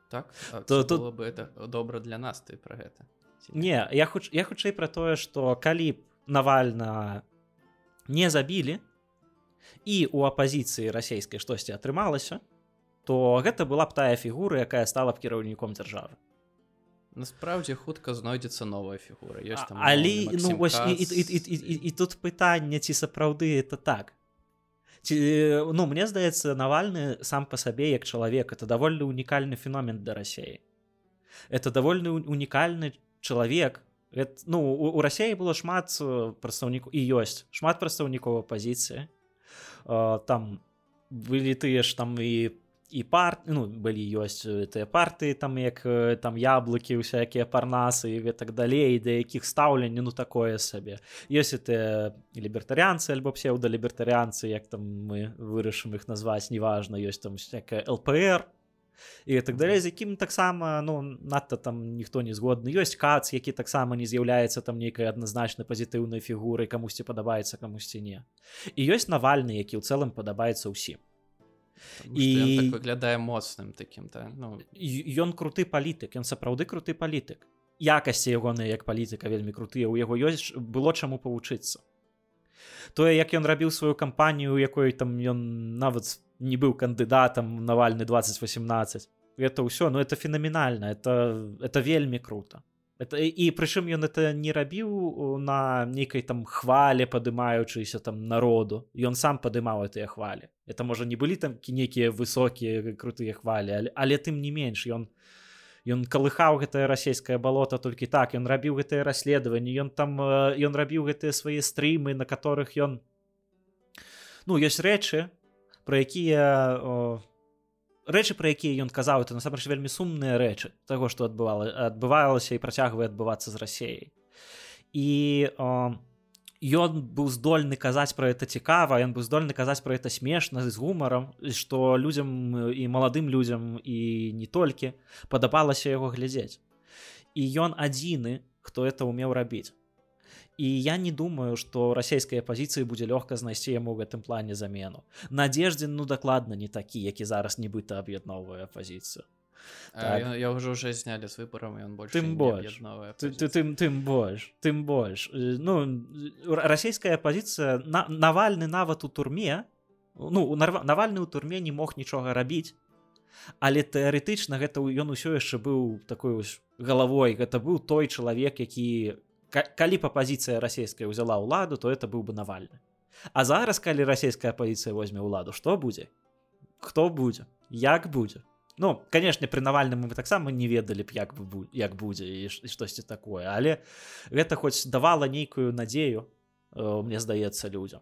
так? То тут бы это добра для нас ты про гэта не я хуч я хутчэй пра тое што калі б навальна не забілі і у апазіцыі расійскай штосьці атрымалася то гэта была б тая фігура якая стала б кіраўніком дзяржавы. Насправдзе хутка знойдзецца новая фігура ёсць там але ну, вось, і, і, і, і, і, і, і тут пытанне ці сапраўды это так? Ці, ну мне здаецца навальны сам по сабе як чалавек это даволі унікальны феномен для рассеі это давольны унікальны чалавек. Это, ну у, у рассеі было шмат прадстаўнікаў і ёсць шмат прадстаўнікова пазіцыі там былі тыя ж там і і пар ну былі ёсць тыя партыі там як там яблыкі усякія парнасы і так далей да якіх стаўлення ну такое сабе ёсць это лібертарыянцы альбо псеўдалібертарыянцы як там мы вырашым іх назваць неважна ёсць там всякая лпр і так далей з якім таксама ну надта там ніхто не згодны ёсць кац які таксама не з'яўляецца там нейкай адназначна пазітыўнай фігурай камусьці падабаецца камусьці не. І ёсць навальны які ў цэлым падабаецца ўсім і так выглядае моцным таким та ну. Ён круты палітык ён сапраўды круты палітык якасці ягоныя як палітыка вельмі крутыя у яго ёсць было чаму павучыцца тое як ён рабіў сваю кампанію якой там ён нават не быў кандыдатам навальны 2018 это ўсё но ну, это фенаменальна это это вельмі круто. Это і прычым ён это не рабіў на нейкай там хвале падымаючыся там народу. Ён сам падымаў гэтыя хвалі это можа не былі там нейкія высокія крутыя хвалі але, але тым не менш ён ён калыхаў гэтае расійскае балота толькі так. Ён рабіў гэтыя расследаванні ён там ён рабіў гэтыя свае стрымы на которых ён ну ёсць рэчы про якія рэчы про якія ён казаў это насамрэч вельмі сумныя рэчы таго што адбывала адбывалася і працягвае адбывацца з рассеяй і ён быў здольны казаць про это цікава ён быў здольны казаць про это смешна з гумарам што людзям і маладым людзям і не толькі падабалася яго глядзець. І ён адзіны хто это умеў рабіць і я не думаю что расійскай пазіцыі будзе лёгка знайсці яму ў гэтым плане замену. Надеждзін ну дакладна не такі які зараз нібыта аб'ядноўвае пазіцыю так. я уже уже знялі з выборам ён больш тым больш ты, ты, тым тым больш тым больш ну расійская пазіцыя на навальны нават у турме ну навальны ў турме не мог нічога рабіць але тэарэтычна гэта ён усё яшчэ быў такой галавой гэта быў той чалавек які калі б апазіцыя расійская ўзяла ўладу то это быў бы навальны А зараз калі расійская апазіцыя возьме ўладу што будзе хто будзе як будзе Ну канешне пры навальным мы таксама не ведалі б як бы як будзе і штосьці такое але гэта хоць давала нейкую надзею мне здаецца людзям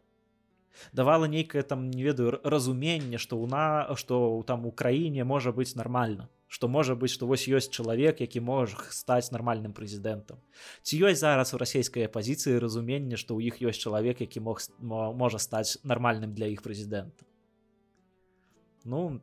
давала нейкае там не ведаю разуменне што ў на што там у краіне можа быць нармальна што можа быць што вось ёсць чалавек які можа стаць нармальным прэзідэнтам ці ёсць зараз у расійскай апазіцыі разуменне што ў іх ёсць чалавек які мог можа стаць нармальным для іх прэзідэнта ну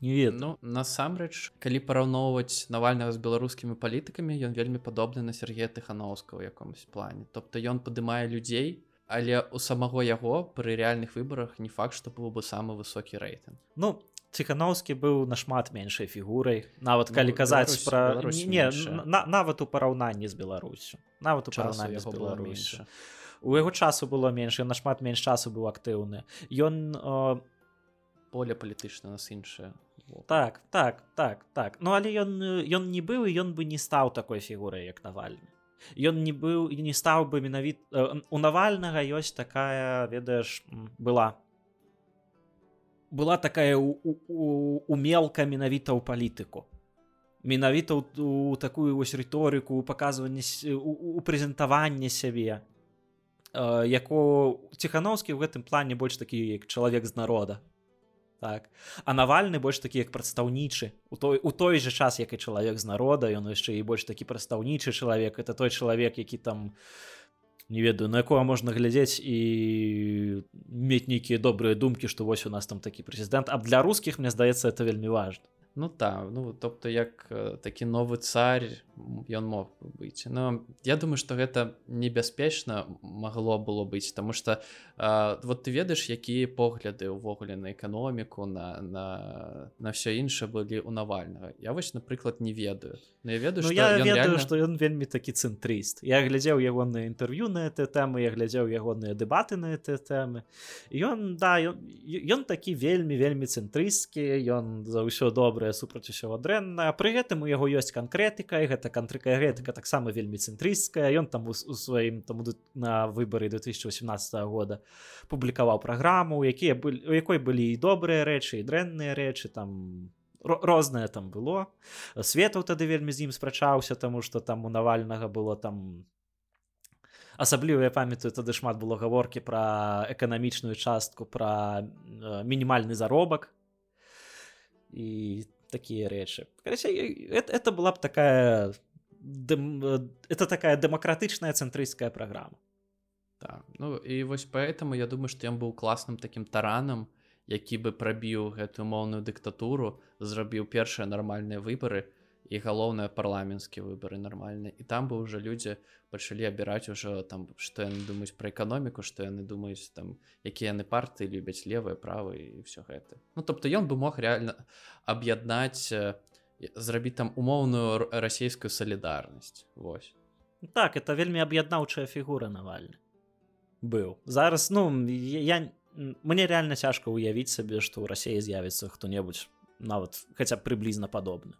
не ведаю. Ну насамрэч калі параўноўваць навальнага з беларускімі палітыкамі ён вельмі падобны на Сергея тыхановска ў якомусь плане. Тобто ён падымае людзей але у самого яго пры рэальных выбарах не факт што быў бы самы высокі рэйтынг. Ну ціхановскі быў нашмат меншай фігурай. Нават калі ну, казаць пра не на, нават у параўнанні з беларусю. Нават у параўнанні з беларусю. у яго часу было менш нашмат менш часу быў актыўны. Ён о... поле палітычна нас іншае. Так так так так. Ну але ён ён не быў ён бы не стаў такой фігурай як навальны Ён не быў і не стаў бы менавіт у навальнага ёсць такая ведаеш была. Была такая умелка менавіта ў палітыку менавіта у такую вось рыторыку паказванне у прэзентаванне сябе яко ціхановскі ў гэтым плане больш такі як чалавек з народа так. А навальны больш такі як прадстаўнічы. У той у той же час як і чалавек з народа ён яшчэ і больш такі прадстаўнічы чалавек. Это той чалавек які там не ведаю на якого можна глядзець і мець нейкія добрыя думкі што вось у нас там такі прэзідэнт. А для рускіх мне здаецца это вельмі важно ну так ну тобто як такі новы царь ён мог быць. Но я думаю что гэта небяспечна магло было быць тому что вот ты ведаеш якія погляды ўвогуле на эканоміку на на на все іншае былі у навальнага. Я вось напрыклад не ведаю. Но я ведаю ну, я ведаю реально... что ён вельмі такі цэнтрыст. Я глядзеў ягоныя інтэрв'ю на это тэмы я глядзеў ягоныя дэбаты на это тэмы. Ён да ён, ён такі вельмі вельмі цэнтрысткі ён за ўсё добрае супраць усяго дрэнна пры гэтым у яго ёсць канкрэтыка і гэта кантрыкагэтыка таксама вельмі цэнтрысцкая ён там у, у сваім там на выбары 2018 года публікаваў праграму якія былі у якой былі і добрыя рэчы і дрэнныя рэчы там рознае там было. Светаў тады вельмі з ім спрачаўся таму што там у навальнага было там асабліва я памятаю тады шмат было гаворкі пра эканамічную частку пра мінімальны заробак. І такія рэчы это, была б такая дэм, это такая дэмакратычная цэнтрыйская праграма так ну і вось поэтому я думаю что ён быў класным таким таранам які бы прабіў гэтую моўную дыктатуру зрабіў першыя нармальныя выбары і галоўныя парламенцкія выбары нармальныя і там бы уже людзі пачалі абіраць ужо там што яны думаюць пра эканоміку што яны думаюць там якія яны партыі любяць левыя правы і все гэта ну тобто ён бы мог реально аб'яднаць зрабіць там умоўную расійскую салідарнасць Вось так это вельмі аб'яднаўчая фігура навальны быў зараз ну я мне реально цяжка ўявіць сабе што ў рассіі з'явіцца хто-небудзь нават хаця прыблізна падобны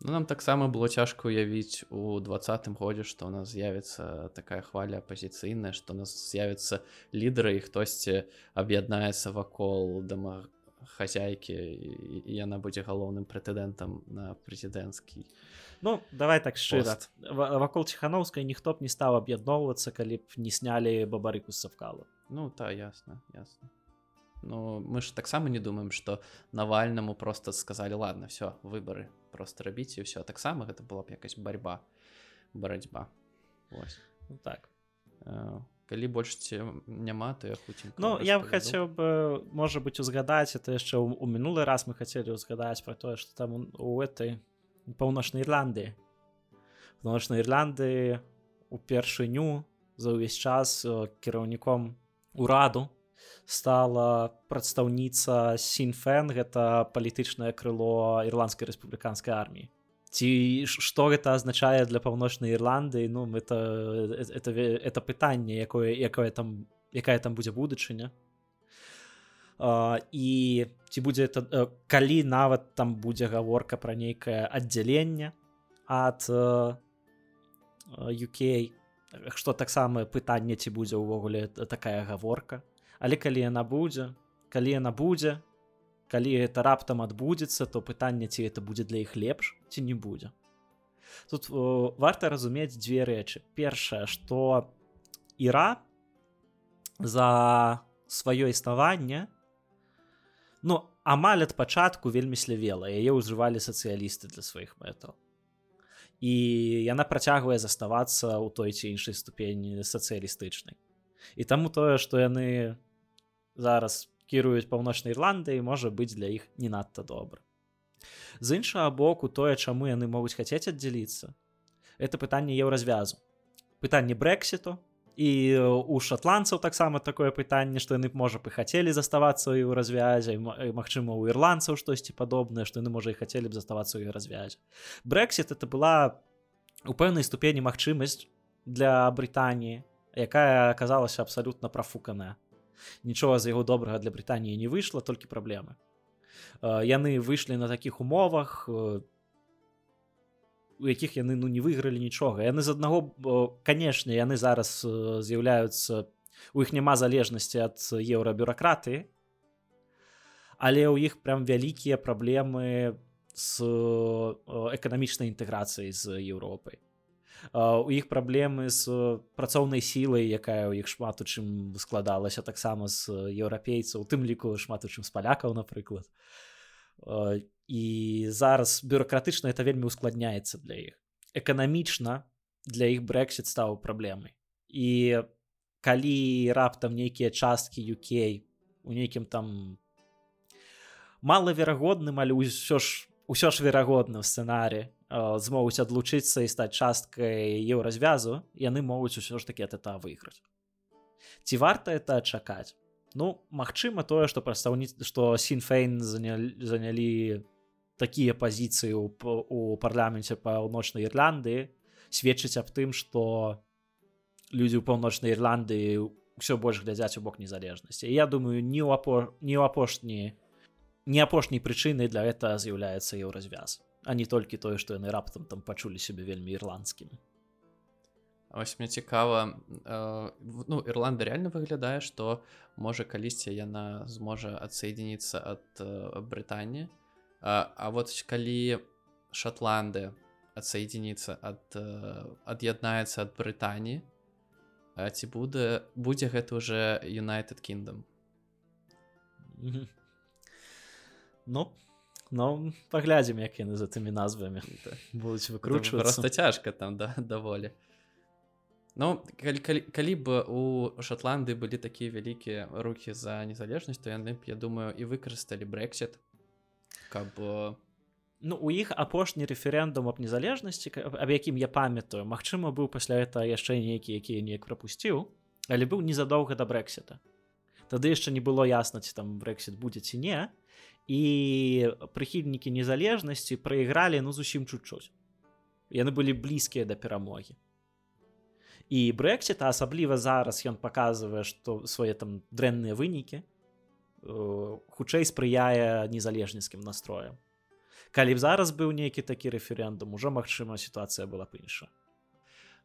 Ну, нам таксама было цяжка ўявіць у двадцатым годзе што ў нас з'явіцца такая хваля апазіцыйная што у нас з'явіцца лідары і хтосьці аб'яднаецца вакол дома хозяйкі і яна будзе галоўным прэтэдэнтам на прэзідэнцкі Ну давай так шчыра вакол ціханаўскай ніхто б не стаў аб'ядноўвацца калі б не снялі бабарыку з савкала Ну та ясна ясна Ну мы ж таксама не думаем што навальнаму просто сказалі ладно все выбары просто рабіць і ўсё таксама гэта была б якась барьба барацьба ну, так. Э, калі больш няма то я хуцень Ну я бы хацеў бы можа быть узгадаць это яшчэ у мінулы раз мы хацелі узгадаць про тое что там у этой паўночнай Ірланды паўночнай Ірланды у першыню за ўвесь час э, кіраўніком ураду стала прадстаўніца сінфэн гэта палітычнае крыло ірландскай рэспубліканскай арміі. Ці што гэта азначае для паўночнай ірланды ну это это это пытанне якое якое там якая там будзе будучыня. І ці будзе это калі нават там будзе гаворка пра нейкае аддзяленне ад UK што таксама пытанне ці будзе ўвогуле такая гаворка але калі яна будзе калі яна будзе калі это раптам адбудзецца то пытанне ці это будзе для іх лепш ці не будзе. Тут о, варта разумець дзве рэчы. Першае что іра за сваё існаванне ну амаль ад пачатку вельмі слявела яе ўжывалі сацыялісты для сваіх мэтаў. І яна працягвае заставацца ў той ці іншай ступені сацыялістычнай. І таму тое што яны зараз кіруюць паўночнай ірландыі можа быць для іх не надта добра. З іншага боку тое чаму яны могуць хацець аддзяліцца это пытанне еўразвязу. Пытанне брэксіту і у шотландцаў таксама такое пытанне што яны можа бы хацелі заставацца ў развязе Мачыма у ірландцаў штосьці падобнае што яны можа і хацелі б заставацца ў развязе брэксит это была у пэўнай ступені магчымасць для брытаніі якая аказалася абсалютна прафуканая нічога з яго добрага для брытаніі не выйшла толькі праблемы яны выйшлі на такіх умовах у якіх яны ну не выйгралі нічога яны з аднаго канешне яны зараз з'яўляюцца у іх няма залежнасці ад еўрабюракраты але ў іх прям вялікія праблемы з эканамічнай інтэграцыяй з Еўропай у іх праблемы з працоўнай сілай якая ў іх шмат у чым складалася таксама з еўрапейцаў тым ліку шмат у чым з палякаў напрыклад і зараз бюрократычна это вельмі ускладняецца для іх эканамічна для іх брэксит стаў праблемай і калі раптам нейкія часткі UK у нейкім там малаверагодным але ўсё ж ўсё ж верагодна ў сцэнары змогуць адлучыцца і стаць часткай еўразвязу яны могуць усё ж таки от это выйграць. Ці варта это чакаць? Ну магчыма тое что прадстаўніц что синфейн занялі, занялі такія пазіцыі у парламенце паўночнай ірландыі сведчыць аб тым что людзі ў паўночнай ірландыі ўсё больш глядзяць у бок незалежнасці. Я думаю не ў апо не ў апошні не апошняй прычынай для гэта з'яўляецца еўразвяз а не толькі тое што яны раптам там пачулі сябе вельмі ірландскімі ось мне цікава э, ну ірланда реально выглядае что можа калісьці яна зможа адсоединіцца ад э, брытаніі а, а вот калі шотланды адсоединіцца ад ад'яднаецца ад брытаніі ці будзе будзе гэта уже United Kingdom? Ну ну паглядзім як яны за тымі назвамі будуць выкручваць просто цяжка там да даволі Ну калі, калі, калі б у Шотланды былі такія вялікія рухі за незалежнасць то яны б я думаю і выкарысталі брексит каб Ну у іх апошні рэферэндум аб незалежнасці аб якім я памятаю Магчыма быў пасля это яшчэ нейкі які неяк прапусціў але быў незадоўга да брексіта. Тады яшчэ не было ясна ці там брексит будзе ці не і прыхільнікі незалежнасці прайгралі ну зусім чуть-чуть яны былі блізкія да перамогі і брексит асабліва зараз ён паказвае што свае там дрэнныя вынікі э, хутчэй спрыяе незалежніцкім настроем калі б зараз быў нейкі такі рэферэндум ужо магчыма сітуацыя была б інша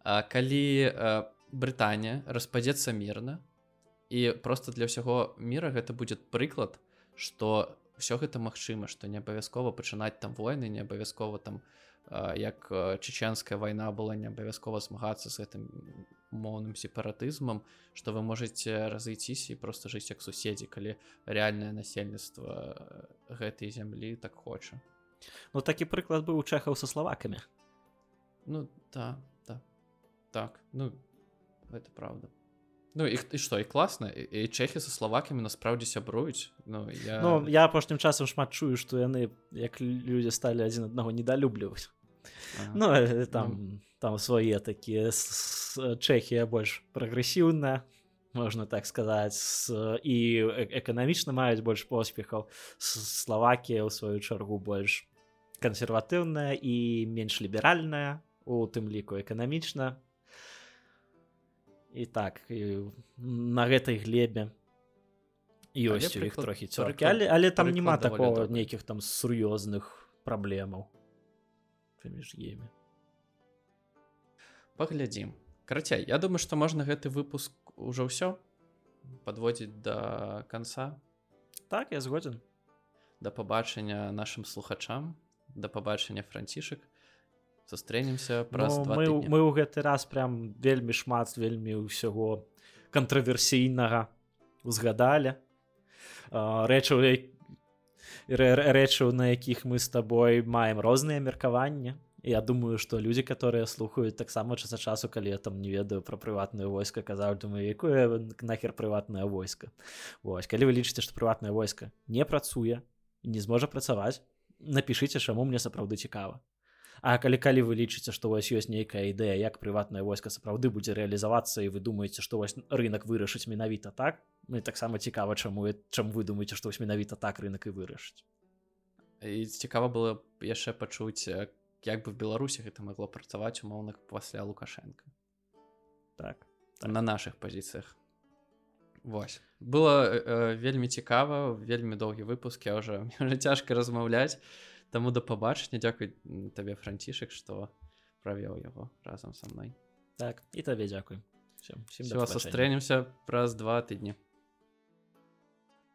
калі Брытанія распадзецца мірна і просто для ўсяго міра гэта будзе прыклад что ўсё гэта магчыма што не абавязкова пачынаць там войны не абавязкова там як чеченская вайна была не абавязкова змагацца з гэтым моўным сепаратызмам што вы можете разыйціся і просто жыць як суседзі калі рэальнае насельніцтва гэтай зямлі так хоча. Ну такі прыклад быў у чэхаў са славакамі. Ну да да. Так ну это правда Ну іх ты што і класна і чэхі са славакамі насправдзі сябруюць Ну я, ну, я апошнім часам шмат чую што яны як людзі сталі адзін аднаго недалюбліваць. Ну э, там ну. там свае такія чэхія больш прагрэсіўна можна так сказаць і эканамічна маюць больш поспехаў. Славакія ў сваю чаргу больш кансерватыўная і менш ліберальная у тым ліку эканамічна і так на гэтай глебе. Ёсць у іх трохі цёркі але, але там няма такого нейкіх там сур'ёзных праблемаў паміж імі паглядзім карацей я думаю што можна гэты выпуск ужо ўсё подводзіць да конца. Так я згодзін да пабачання нашим слухачам. Да пабачання францішак сустрэнемся праз ну, мы, мы ў гэты раз прям вельмі шмат вельмі ўсяго кантраверсійнага узгадалі рэчаў рэчаў на якіх мы з табой маем розныя меркаванні Я думаю што людзі которые слухаюць таксама часа часу калі я там не ведаю пра прыватнае войска казаў думаю якое нахер прыватнае войска Вось калі вы лічыце што прыватнае войска не працуе не зможа працаваць напішыце чаму мне сапраўды цікава А калі калі вы лічыце што у вас ёсць нейкая ідэя як прыватная войска сапраўды будзе рэалізавацца і вы думаеце што вось рынок вырашыць менавіта так ну таксама цікава чаму чым вы думаеце што вось менавіта так рынок і вырашыць. І цікава было яшчэ пачуць як бы в беларусі гэта магло працаваць умоўных пасля лукашенко так, так. на наших пазіцыях. Вось. Было э, вельмі цікава вельмі доўгі выпуск я уже [laughs] цяжка размаўляць Таму да пабачання дзякуй табе францішак што правёў яго разам са мной так і табе дзякуй сустрэнемся праз два тыдні